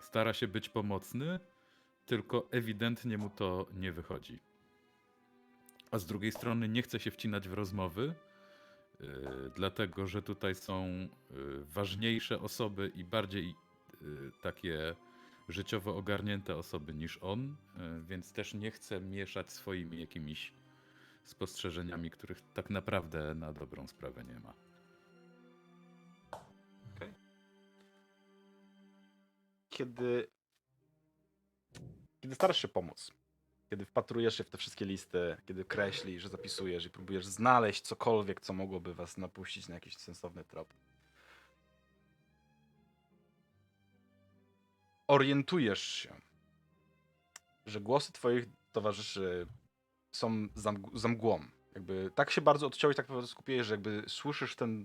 Stara się być pomocny, tylko ewidentnie mu to nie wychodzi. A z drugiej strony nie chce się wcinać w rozmowy, yy, dlatego że tutaj są yy, ważniejsze osoby i bardziej yy, takie życiowo ogarnięte osoby niż on, więc też nie chce mieszać swoimi jakimiś spostrzeżeniami, których tak naprawdę na dobrą sprawę nie ma. Kiedy, kiedy starasz się pomóc, kiedy wpatrujesz się w te wszystkie listy, kiedy kreślisz, zapisujesz i próbujesz znaleźć cokolwiek, co mogłoby was napuścić na jakiś sensowny trop. Orientujesz się, że głosy twoich towarzyszy są za, mg- za mgłą. Jakby tak się bardzo odciąłeś, tak naprawdę skupiłeś, że jakby słyszysz ten,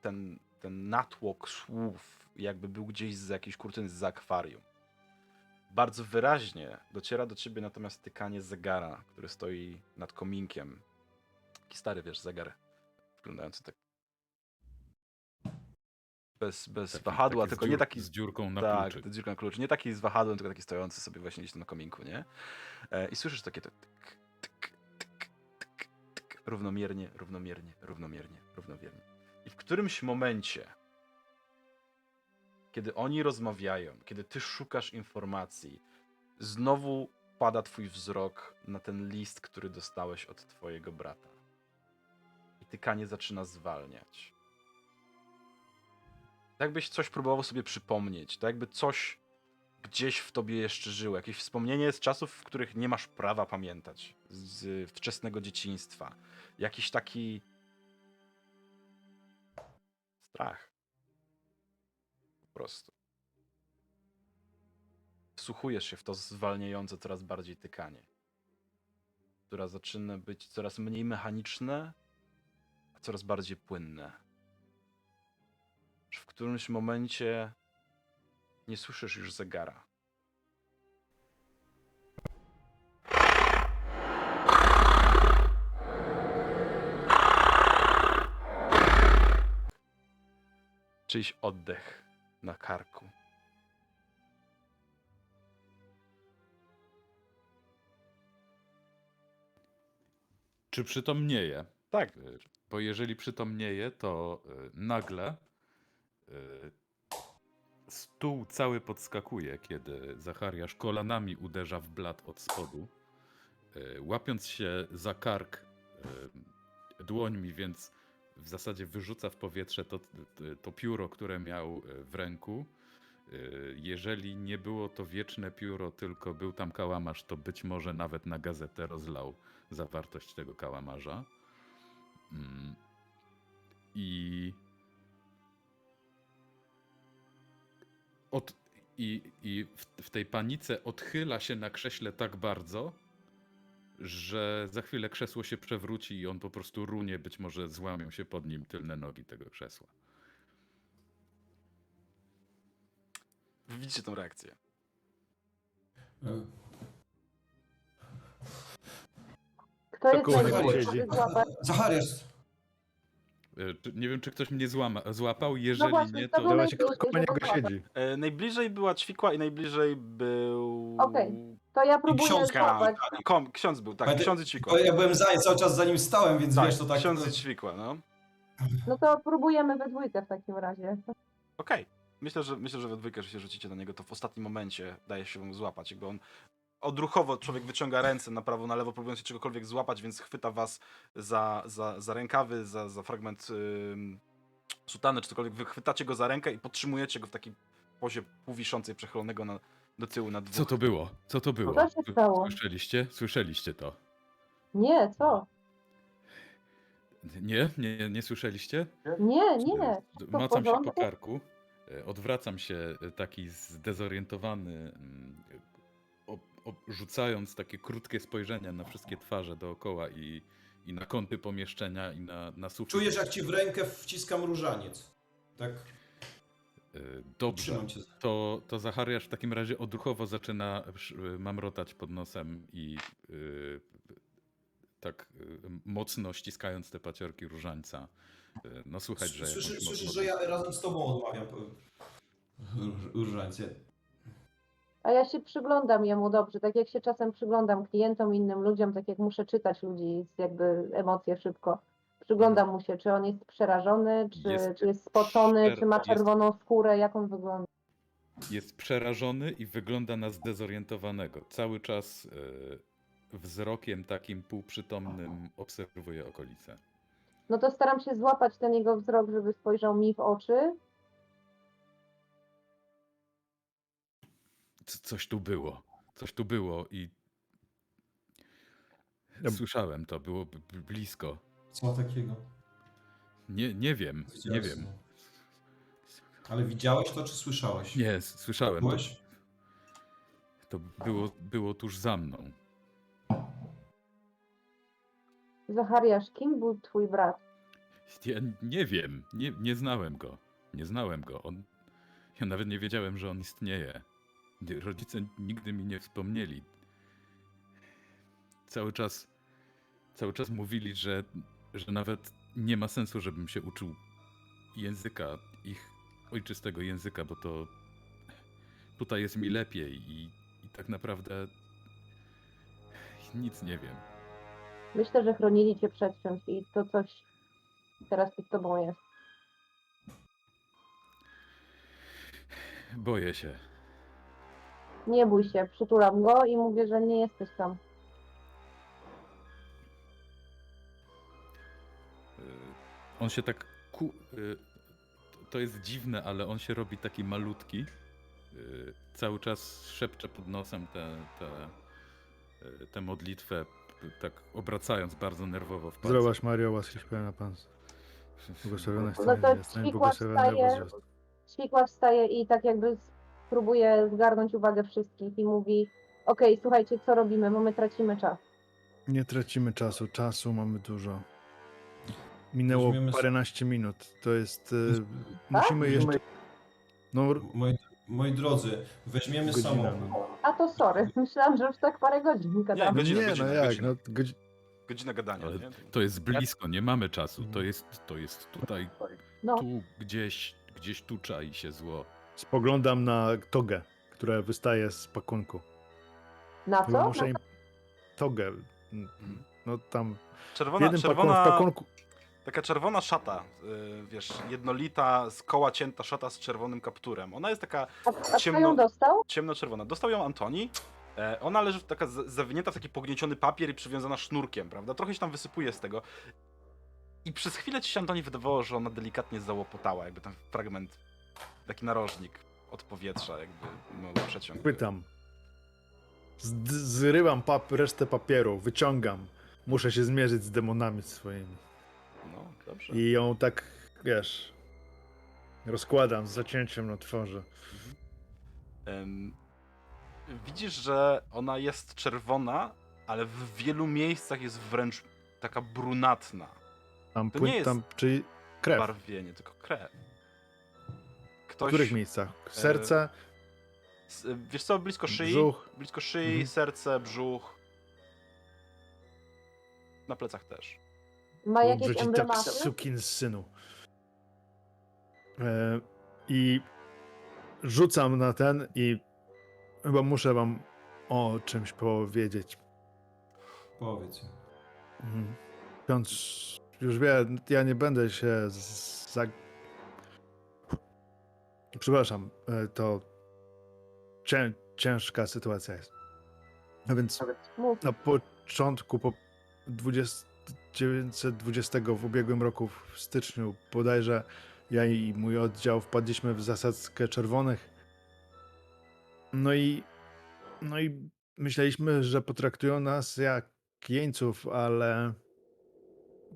ten, ten natłok słów, jakby był gdzieś z jakiejś kurtyny, z akwarium. Bardzo wyraźnie dociera do ciebie natomiast tykanie zegara, który stoi nad kominkiem. Taki stary, wiesz, zegar, wyglądający tak bez, bez Taki- wahadła, taki tylko nie taki z dziurką na tak, kluczyk. to dziurka na klucz. Nie taki z wahadłem, tylko taki stojący sobie właśnie gdzieś tam na kominku, nie? E, I słyszysz takie tyk, tyk, tyk, tyk, tyk, równomiernie, równomiernie, równomiernie, równomiernie. I w którymś momencie, kiedy oni rozmawiają, kiedy ty szukasz informacji, znowu pada twój wzrok na ten list, który dostałeś od twojego brata. I tykanie zaczyna zwalniać. Jakbyś coś próbował sobie przypomnieć, tak jakby coś gdzieś w tobie jeszcze żyło, jakieś wspomnienie z czasów, w których nie masz prawa pamiętać, z wczesnego dzieciństwa. Jakiś taki strach. Po prostu. Wsłuchujesz się w to zwalniające coraz bardziej tykanie, które zaczyna być coraz mniej mechaniczne, a coraz bardziej płynne. Aż W którymś momencie nie słyszysz już zegara. Czyjś oddech na karku. Czy przytomnieje? Tak, Y, Bo jeżeli przytomnieje, to y, nagle stół cały podskakuje, kiedy Zachariasz kolanami uderza w blat od spodu, y, łapiąc się za kark y, dłońmi, więc w zasadzie wyrzuca w powietrze to, to pióro, które miał y, w ręku. Y, Jeżeli nie było to wieczne pióro, tylko był tam kałamarz, to być może nawet na gazetę rozlał zawartość tego kałamarza. Mm. I. Od, I i w, w tej panice odchyla się na krześle tak bardzo, że za chwilę krzesło się przewróci i on po prostu runie, być może złamią się pod nim tylne nogi tego krzesła. Wy widzicie tą reakcję. Kto jest? Zachariasz! E, Nie wiem, czy ktoś mnie złama, złapał. No Jeżeli właśnie, nie, to kto najbliżej, koło niego siedzi. E, najbliżej była ćwikła i najbliżej był... Okej. To ja próbuję książka. złapać. Kom, ksiądz był, tak, ksiądz i ćwikła. Ja byłem za, cały czas za nim stałem, więc Tak, wiesz, to tak... ksiądz i ćwikła, no. No to próbujemy we dwójkę w takim razie. Okej. Myślę, że myślę, że we dwójkę, że się rzucicie na niego, to w ostatnim momencie daje się mu złapać. Jakby on odruchowo człowiek wyciąga ręce na prawo, na lewo, próbując się czegokolwiek złapać, więc chwyta was za, za, za rękawy, za, za fragment ym, sutany, czy cokolwiek. Wy chwytacie go za rękę i podtrzymujecie go w takiej pozie półwiszącej, przechylonego na, do tyłu na dwóch. Co to było? Co to było? Co się stało? Słyszeliście? Słyszeliście to? Nie, co? Nie? Nie, nie słyszeliście? Nie, nie. Macam się po karku, e, odwracam się e, taki zdezorientowany, mm, rzucając takie krótkie spojrzenia na wszystkie twarze dookoła i, i na kąty pomieszczenia i na, na sufit. Czujesz, jak ci w rękę wciskam różaniec. Tak? E, Dobrze. To, to Zachariasz w takim razie odruchowo zaczyna sz- mamrotać pod nosem i y, tak y, mocno ściskając te paciorki różańca. Y, no słuchać, że Słyszysz, słyszysz, że ja razem z tobą odmawiam różańce. A ja się przyglądam jemu dobrze, tak jak się czasem przyglądam klientom, innym ludziom, tak jak muszę czytać ludzi, jakby emocje szybko. Przyglądam mu się, czy on jest przerażony, czy Jest jest, czy jest spocony, czy ma jest- czerwoną skórę, jak on wygląda. Jest przerażony i wygląda na zdezorientowanego. Cały czas y, wzrokiem takim półprzytomnym obserwuje okolice. No to staram się złapać ten jego wzrok, żeby spojrzał mi w oczy. Coś tu było. Coś tu było i Ja- słyszałem to, było blisko. Co takiego? Nie, nie wiem, nie Widziałeś, wiem. no. Ale widziałeś to, czy słyszałeś? Nie, słyszałem. To, Byłeś? to było, było tuż za mną. Zachariasz, kim był twój brat? Ja nie wiem, nie, nie znałem go. Nie znałem go. On, ja nawet nie wiedziałem, że on istnieje. Rodzice nigdy mi nie wspomnieli. Cały czas, cały czas mówili, że, że nawet nie ma sensu, żebym się uczył języka, ich ojczystego języka, bo to tutaj jest mi lepiej i, i tak naprawdę nic nie wiem. Myślę, że chronili cię przed czymś i to coś teraz z tobą jest. Boję się. Nie bój się, przytulam go i mówię, że nie jesteś tam. Y, On się tak ku... y, To jest dziwne, ale on się robi taki malutki. Y, Cały czas szepcze pod nosem tę te, te, te modlitwę, p- tak obracając bardzo nerwowo w palcach. Zdrowaś Mario, łaski pełna Pan. Błogosławionaś Ty No to między niewiastami, ćwikła błogosławiony wstaje. Świkła wstaje i tak jakby próbuje zgarnąć uwagę wszystkich i mówi okej, słuchajcie, co robimy, bo my tracimy czas. Nie tracimy czasu, czasu mamy dużo. Minęło Weźmiemy s- paręnaście minut. To jest. y, Tak? musimy jeszcze. No, r- Moi, moi drodzy, weźmiemy Godzina, samochód. A to sorry, (laughs) myślałam, że już tak parę godzin gadamy. godzina, nie, godzina, no jak? godzina. No, godzi... Godzina gadania, Ale nie? to jest blisko, nie mamy czasu. To jest, to jest tutaj, No, tu gdzieś, gdzieś tu czai się zło. Spoglądam na togę, która wystaje z pakunku. na co? muszę im. Togę. mm, No tam. Czerwona, jednym pakun... czerwona, w pakunku. taka czerwona szata, y, wiesz, jednolita, z koła cięta szata z czerwonym kapturem. Ona jest taka A, a ciemno- ją dostał? ciemno-czerwona. Dostał ją Antoni. E, ona leży taka zawinięta w taki pognieciony papier i przywiązana sznurkiem, prawda? Trochę się tam wysypuje z tego. I przez chwilę ci się Antoni wydawało, że ona delikatnie załopotała, jakby tam fragment, taki narożnik od powietrza, jakby mały przeciąg. Pytam. Z- Zrywam pap... resztę papieru, wyciągam. Muszę się zmierzyć z demonami swoimi. No, dobrze. I ją tak, wiesz, rozkładam z zacięciem na twarzy. Em, widzisz, że ona jest czerwona, ale w wielu miejscach jest wręcz taka brunatna. Tam, To płyn, nie jest tam czyli krew. Barwienie, tylko krew. W Ktoś, których miejscach? Serce, s- wiesz co, blisko szyi, brzuch. blisko szyi, Mhm. serce, brzuch. Na plecach też. Ma jakieś Wrzucić tak emblematy? sukin z synu. E, I rzucam na ten i chyba muszę wam o czymś powiedzieć. Powiedz. Mhm. Ksiądz już wie, ja nie będę się za... Przepraszam, e, to cię, ciężka sytuacja jest. A więc Mów. na początku, po 20, 920 w ubiegłym roku, w styczniu bodajże, ja i mój oddział wpadliśmy w zasadzkę czerwonych. No i, no i myśleliśmy, że potraktują nas jak jeńców, ale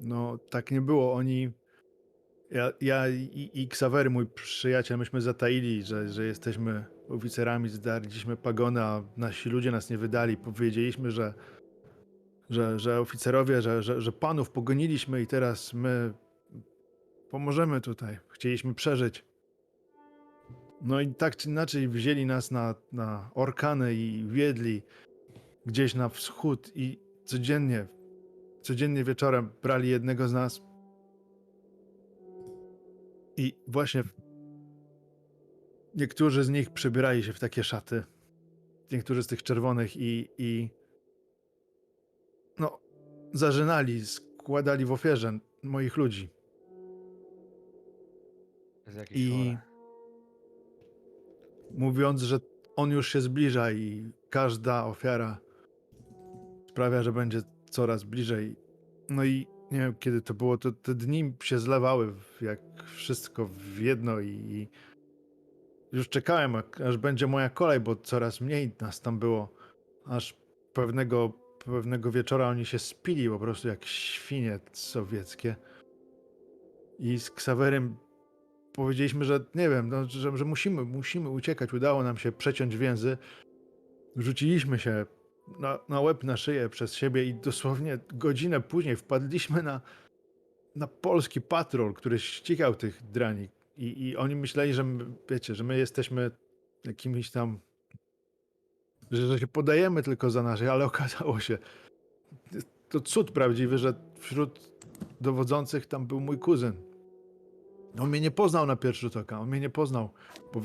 no tak nie było. Oni, ja, ja i, i Ksawery, mój przyjaciel, myśmy zataili, że, że jesteśmy oficerami, zdarliśmy pagony, a nasi ludzie nas nie wydali. Powiedzieliśmy, że, że, że oficerowie, że, że, że panów pogoniliśmy i teraz my pomożemy tutaj. Chcieliśmy przeżyć. No i tak czy inaczej wzięli nas na, na orkany i wiedli gdzieś na wschód i codziennie, codziennie wieczorem brali jednego z nas. I właśnie niektórzy z nich przebierali się w takie szaty. Niektórzy z tych czerwonych i, i no, zażynali, składali w ofierze moich ludzi. I chore. mówiąc, że on już się zbliża i każda ofiara sprawia, że będzie coraz bliżej. No i nie wiem, kiedy to było, to te dni się zlewały jak wszystko w jedno i, i już czekałem, aż będzie moja kolej, bo coraz mniej nas tam było. Aż pewnego, pewnego wieczora oni się spili po prostu jak świnie sowieckie. I z Ksawerem powiedzieliśmy, że nie wiem, no, że, że musimy, musimy uciekać. Udało nam się przeciąć więzy. Rzuciliśmy się na, na łeb, na szyję przez siebie i dosłownie godzinę później wpadliśmy na, na polski patrol, który ścigał tych drani. I, I oni myśleli, że my, wiecie, że my jesteśmy jakimiś tam, że, że się podajemy tylko za naszych, ale okazało się, to cud prawdziwy, że wśród dowodzących tam był mój kuzyn. On mnie nie poznał na pierwszy rzut oka, on mnie nie poznał, bo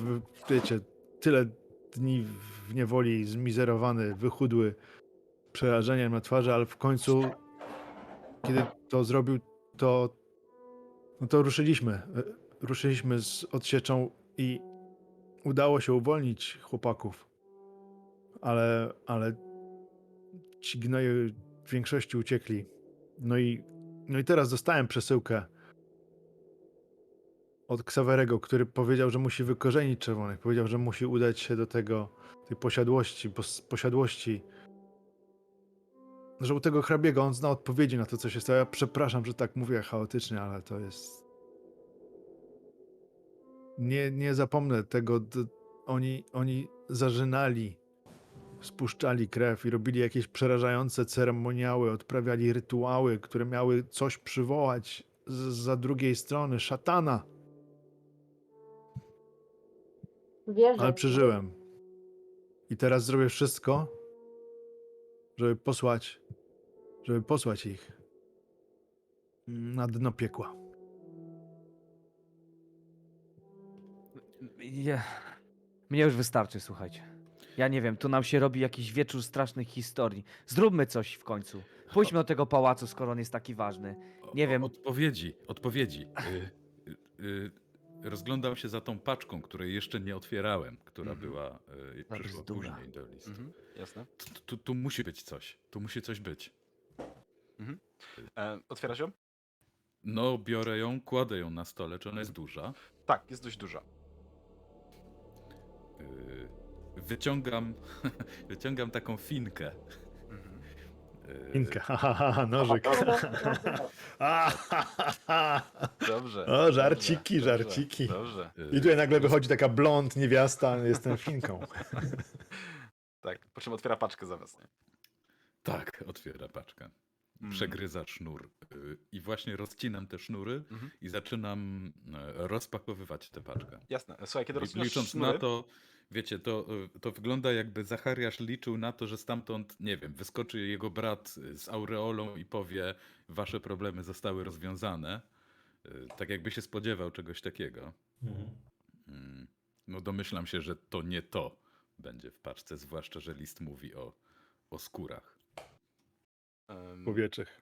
wiecie, tyle dni w niewoli, zmizerowany, wychudły, przerażeniem na twarzy, ale w końcu, kiedy to zrobił, to, no to ruszyliśmy. Ruszyliśmy z odsieczą i udało się uwolnić chłopaków. Ale, ale ci gnoje w większości uciekli. No i, no i teraz dostałem przesyłkę od Ksawerego, który powiedział, że musi wykorzenić czerwonych. Powiedział, że musi udać się do tego, tej posiadłości, pos, posiadłości. Że u tego hrabiego on zna odpowiedzi na to, co się stało. Ja przepraszam, że tak mówię chaotycznie, ale to jest. Nie, nie zapomnę tego. Oni, oni zażynali, spuszczali krew i robili jakieś przerażające ceremoniały, odprawiali rytuały, które miały coś przywołać za drugiej strony szatana. Wierzę. Ale przeżyłem. I teraz zrobię wszystko, żeby posłać, żeby posłać ich na dno piekła. Ja... Mnie już wystarczy, słuchajcie. Ja nie wiem, tu nam się robi jakiś wieczór strasznych historii. Zróbmy coś w końcu. Pójdźmy do tego pałacu, skoro on jest taki ważny. Nie O- wiem. Odpowiedzi, odpowiedzi. Y, y, y, rozglądam się za tą paczką, której jeszcze nie otwierałem, która Mhm. była, y, Ta przyszła bzdura. później do listu. Mhm, jasne. Tu, tu, tu musi być coś. Tu musi coś być. E, otwiera się? No, biorę ją, kładę ją na stole, czy ona jest duża. Tak, jest dość duża. Y, wyciągam, (laughs) wyciągam taką finkę. Mhm. Y, Inka, (laughs) ha, ha, ha, ha, nożyk. (laughs) A, ha, ha, ha. Dobrze. O, żarciki, dobrze, żarciki. Dobrze. I tutaj nagle wychodzi taka blond niewiasta, jestem Finką. (laughs) Tak, po czym otwiera paczkę zamiast. Nie? Tak, otwiera paczkę. Mm. Przegryza sznur. y, I właśnie rozcinam te sznury Mhm. i zaczynam e, rozpakowywać tę paczkę. Jasne. Słuchaj, kiedy Li- rozcinasz Licząc sznury, na to, wiecie, to, y, to wygląda jakby Zachariasz liczył na to, że stamtąd, nie wiem, wyskoczy jego brat y, z aureolą i powie, wasze problemy zostały rozwiązane. Y, Tak jakby się spodziewał czegoś takiego. Mhm. Mm, No domyślam się, że to nie to będzie w paczce, zwłaszcza, że list mówi o, o skórach. Powieczych.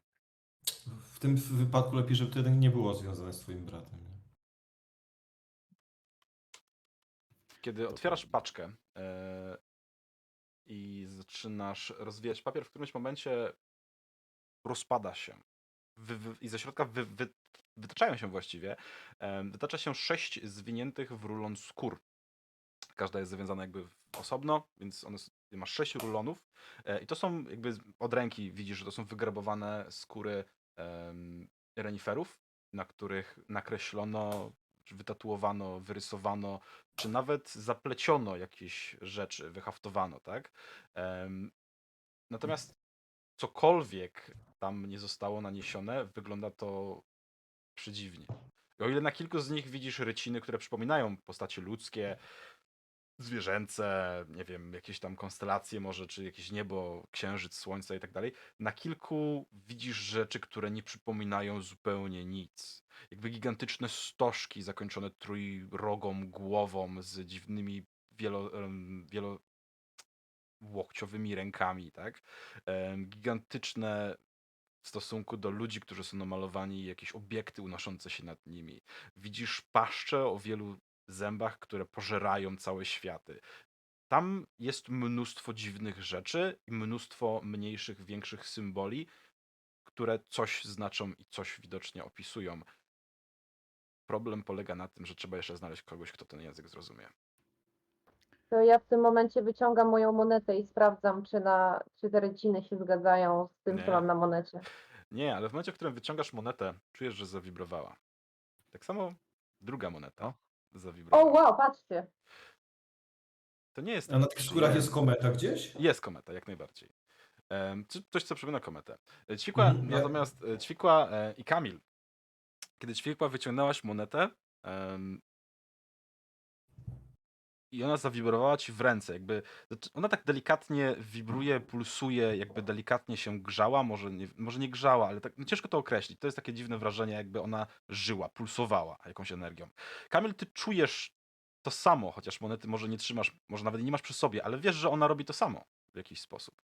W tym wypadku lepiej, żeby to jednak nie było związane z twoim bratem. Nie? Kiedy otwierasz paczkę e, i zaczynasz rozwijać papier, w którymś momencie rozpada się. Wy, wy, I ze środka wy, wy, wytaczają się właściwie. E, wytacza się sześć zwiniętych w rulon skór. Każda jest zawiązana jakby osobno, więc one, masz sześć rulonów. E, I to są jakby od ręki widzisz, że to są wygrabowane skóry reniferów, na których nakreślono, czy wytatuowano, wyrysowano czy nawet zapleciono jakieś rzeczy, wyhaftowano, tak? Natomiast cokolwiek tam nie zostało naniesione, wygląda to przedziwnie. O ile na kilku z nich widzisz ryciny, które przypominają postacie ludzkie, zwierzęce, nie wiem, jakieś tam konstelacje może, czy jakieś niebo, księżyc, słońce i tak dalej, na kilku widzisz rzeczy, które nie przypominają zupełnie nic. Jakby gigantyczne stożki zakończone trójrogą głową z dziwnymi wielo, wielo łokciowymi rękami, tak? Gigantyczne w stosunku do ludzi, którzy są namalowani, jakieś obiekty unoszące się nad nimi. Widzisz paszcze o wielu zębach, które pożerają całe światy. Tam jest mnóstwo dziwnych rzeczy i mnóstwo mniejszych, większych symboli, które coś znaczą i coś widocznie opisują. Problem polega na tym, że trzeba jeszcze znaleźć kogoś, kto ten język zrozumie. To ja w tym momencie wyciągam moją monetę i sprawdzam, czy, na, czy te ryciny się zgadzają z tym, Nie. co mam na monecie. Nie, ale w momencie, w którym wyciągasz monetę, czujesz, że zawibrowała. Tak samo druga moneta O. wow, patrzcie. To nie jest A na tych skórach jest kometa gdzieś? Jest kometa, jak najbardziej. Em, czy- Coś, co przypomina kometę. E, Ćwikła, Mhm, natomiast e, Ćwikła e, i Kamil, kiedy Ćwikła wyciągnęłaś monetę em, i ona zawibrowała ci w ręce, jakby znaczy ona tak delikatnie wibruje, pulsuje, jakby delikatnie się grzała, może nie, może nie grzała, ale tak no ciężko to określić. To jest takie dziwne wrażenie, jakby ona żyła, pulsowała jakąś energią. Kamil, ty czujesz to samo, chociaż monety może nie trzymasz, może nawet nie masz przy sobie, ale wiesz, że ona robi to samo w jakiś sposób.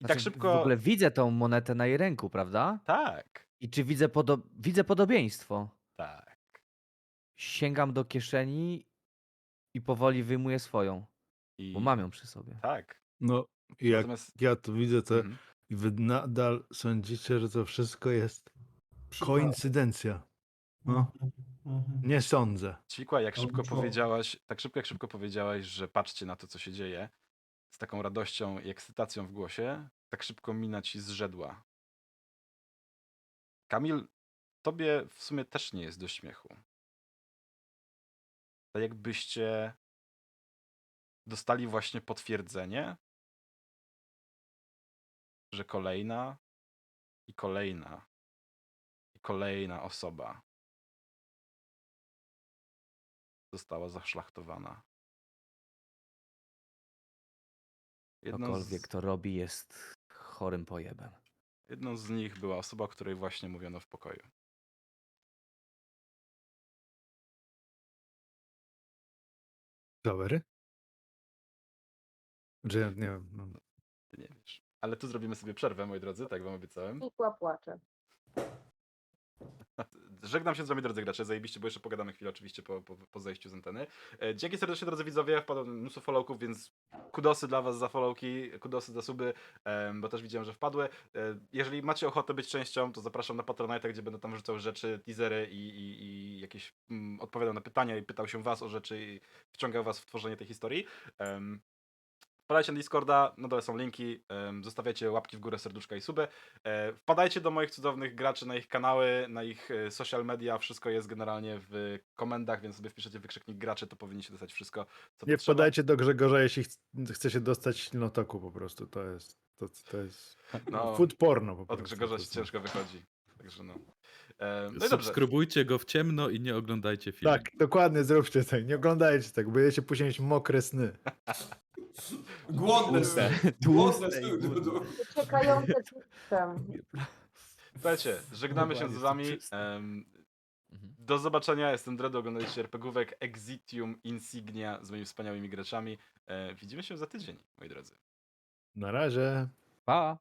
I tak Znaczy, szybko. W ogóle widzę tą monetę na jej ręku, prawda? Tak, I czy widzę, podo- widzę podobieństwo? tak. Sięgam do kieszeni i powoli wyjmuję swoją, I bo mam ją przy sobie. Tak. No, jak Natomiast. ja to widzę, to Mhm. i wy nadal sądzicie, że to wszystko jest koincydencja. No, Mhm. nie sądzę. Ćwikła, jak szybko powiedziałaś, tak szybko jak szybko powiedziałaś, że patrzcie na to, co się dzieje, z taką radością i ekscytacją w głosie, tak szybko mina ci zrzedła. Kamil, tobie w sumie też nie jest do śmiechu. Tak jakbyście dostali właśnie potwierdzenie, że kolejna i kolejna i kolejna osoba została zaszlachtowana. Jedną Cokolwiek z, to robi jest chorym pojebem. jedną z nich była osoba, o której właśnie mówiono w pokoju. Zawery? Że ja nie wiem. No. Ty nie wiesz. Ale tu zrobimy sobie przerwę, moi drodzy, tak wam obiecałem. Nikła płacze. (laughs) Żegnam się z wami, drodzy gracze, zajebiście, bo jeszcze pogadamy chwilę oczywiście po, po, po zejściu z anteny. E, Dzięki serdecznie, drodzy widzowie, wpadło mnóstwo followków, więc kudosy dla was za followki, kudosy za suby, bo też widziałem, że wpadły. E, Jeżeli macie ochotę być częścią, to zapraszam na Patronite, gdzie będę tam wrzucał rzeczy, teasery i, i, i jakieś mm, odpowiadał na pytania i pytał się was o rzeczy i wciągał was w tworzenie tej historii. Wpadajcie na Discorda, na dole są linki, em, zostawiajcie łapki w górę, serduszka i suby. E, Wpadajcie do moich cudownych graczy na ich kanały, na ich e, social media, wszystko jest generalnie w komendach, więc sobie wpiszecie wykrzyknik graczy, to powinniście dostać wszystko, co Nie potrzeba. wpadajcie do Grzegorza, jeśli ch- chce się dostać ślinotoku po prostu. To jest To, to jest No, food porno po Od prostu. Grzegorza to się ciężko wychodzi. Także no. No. Subskrybujcie go w ciemno i nie oglądajcie filmu. Tak, dokładnie zróbcie tak. Nie oglądajcie tak, będziecie później mieć mokre sny. (laughs) I głodny. Uciekające tłuszczem. Słuchajcie, żegnamy się z wami. Mhm. do zobaczenia. Jestem Dredo, oglądaliście RPGówek Exitium Insignia z moimi wspaniałymi graczami. E, widzimy się za tydzień, moi drodzy. Na razie. Pa!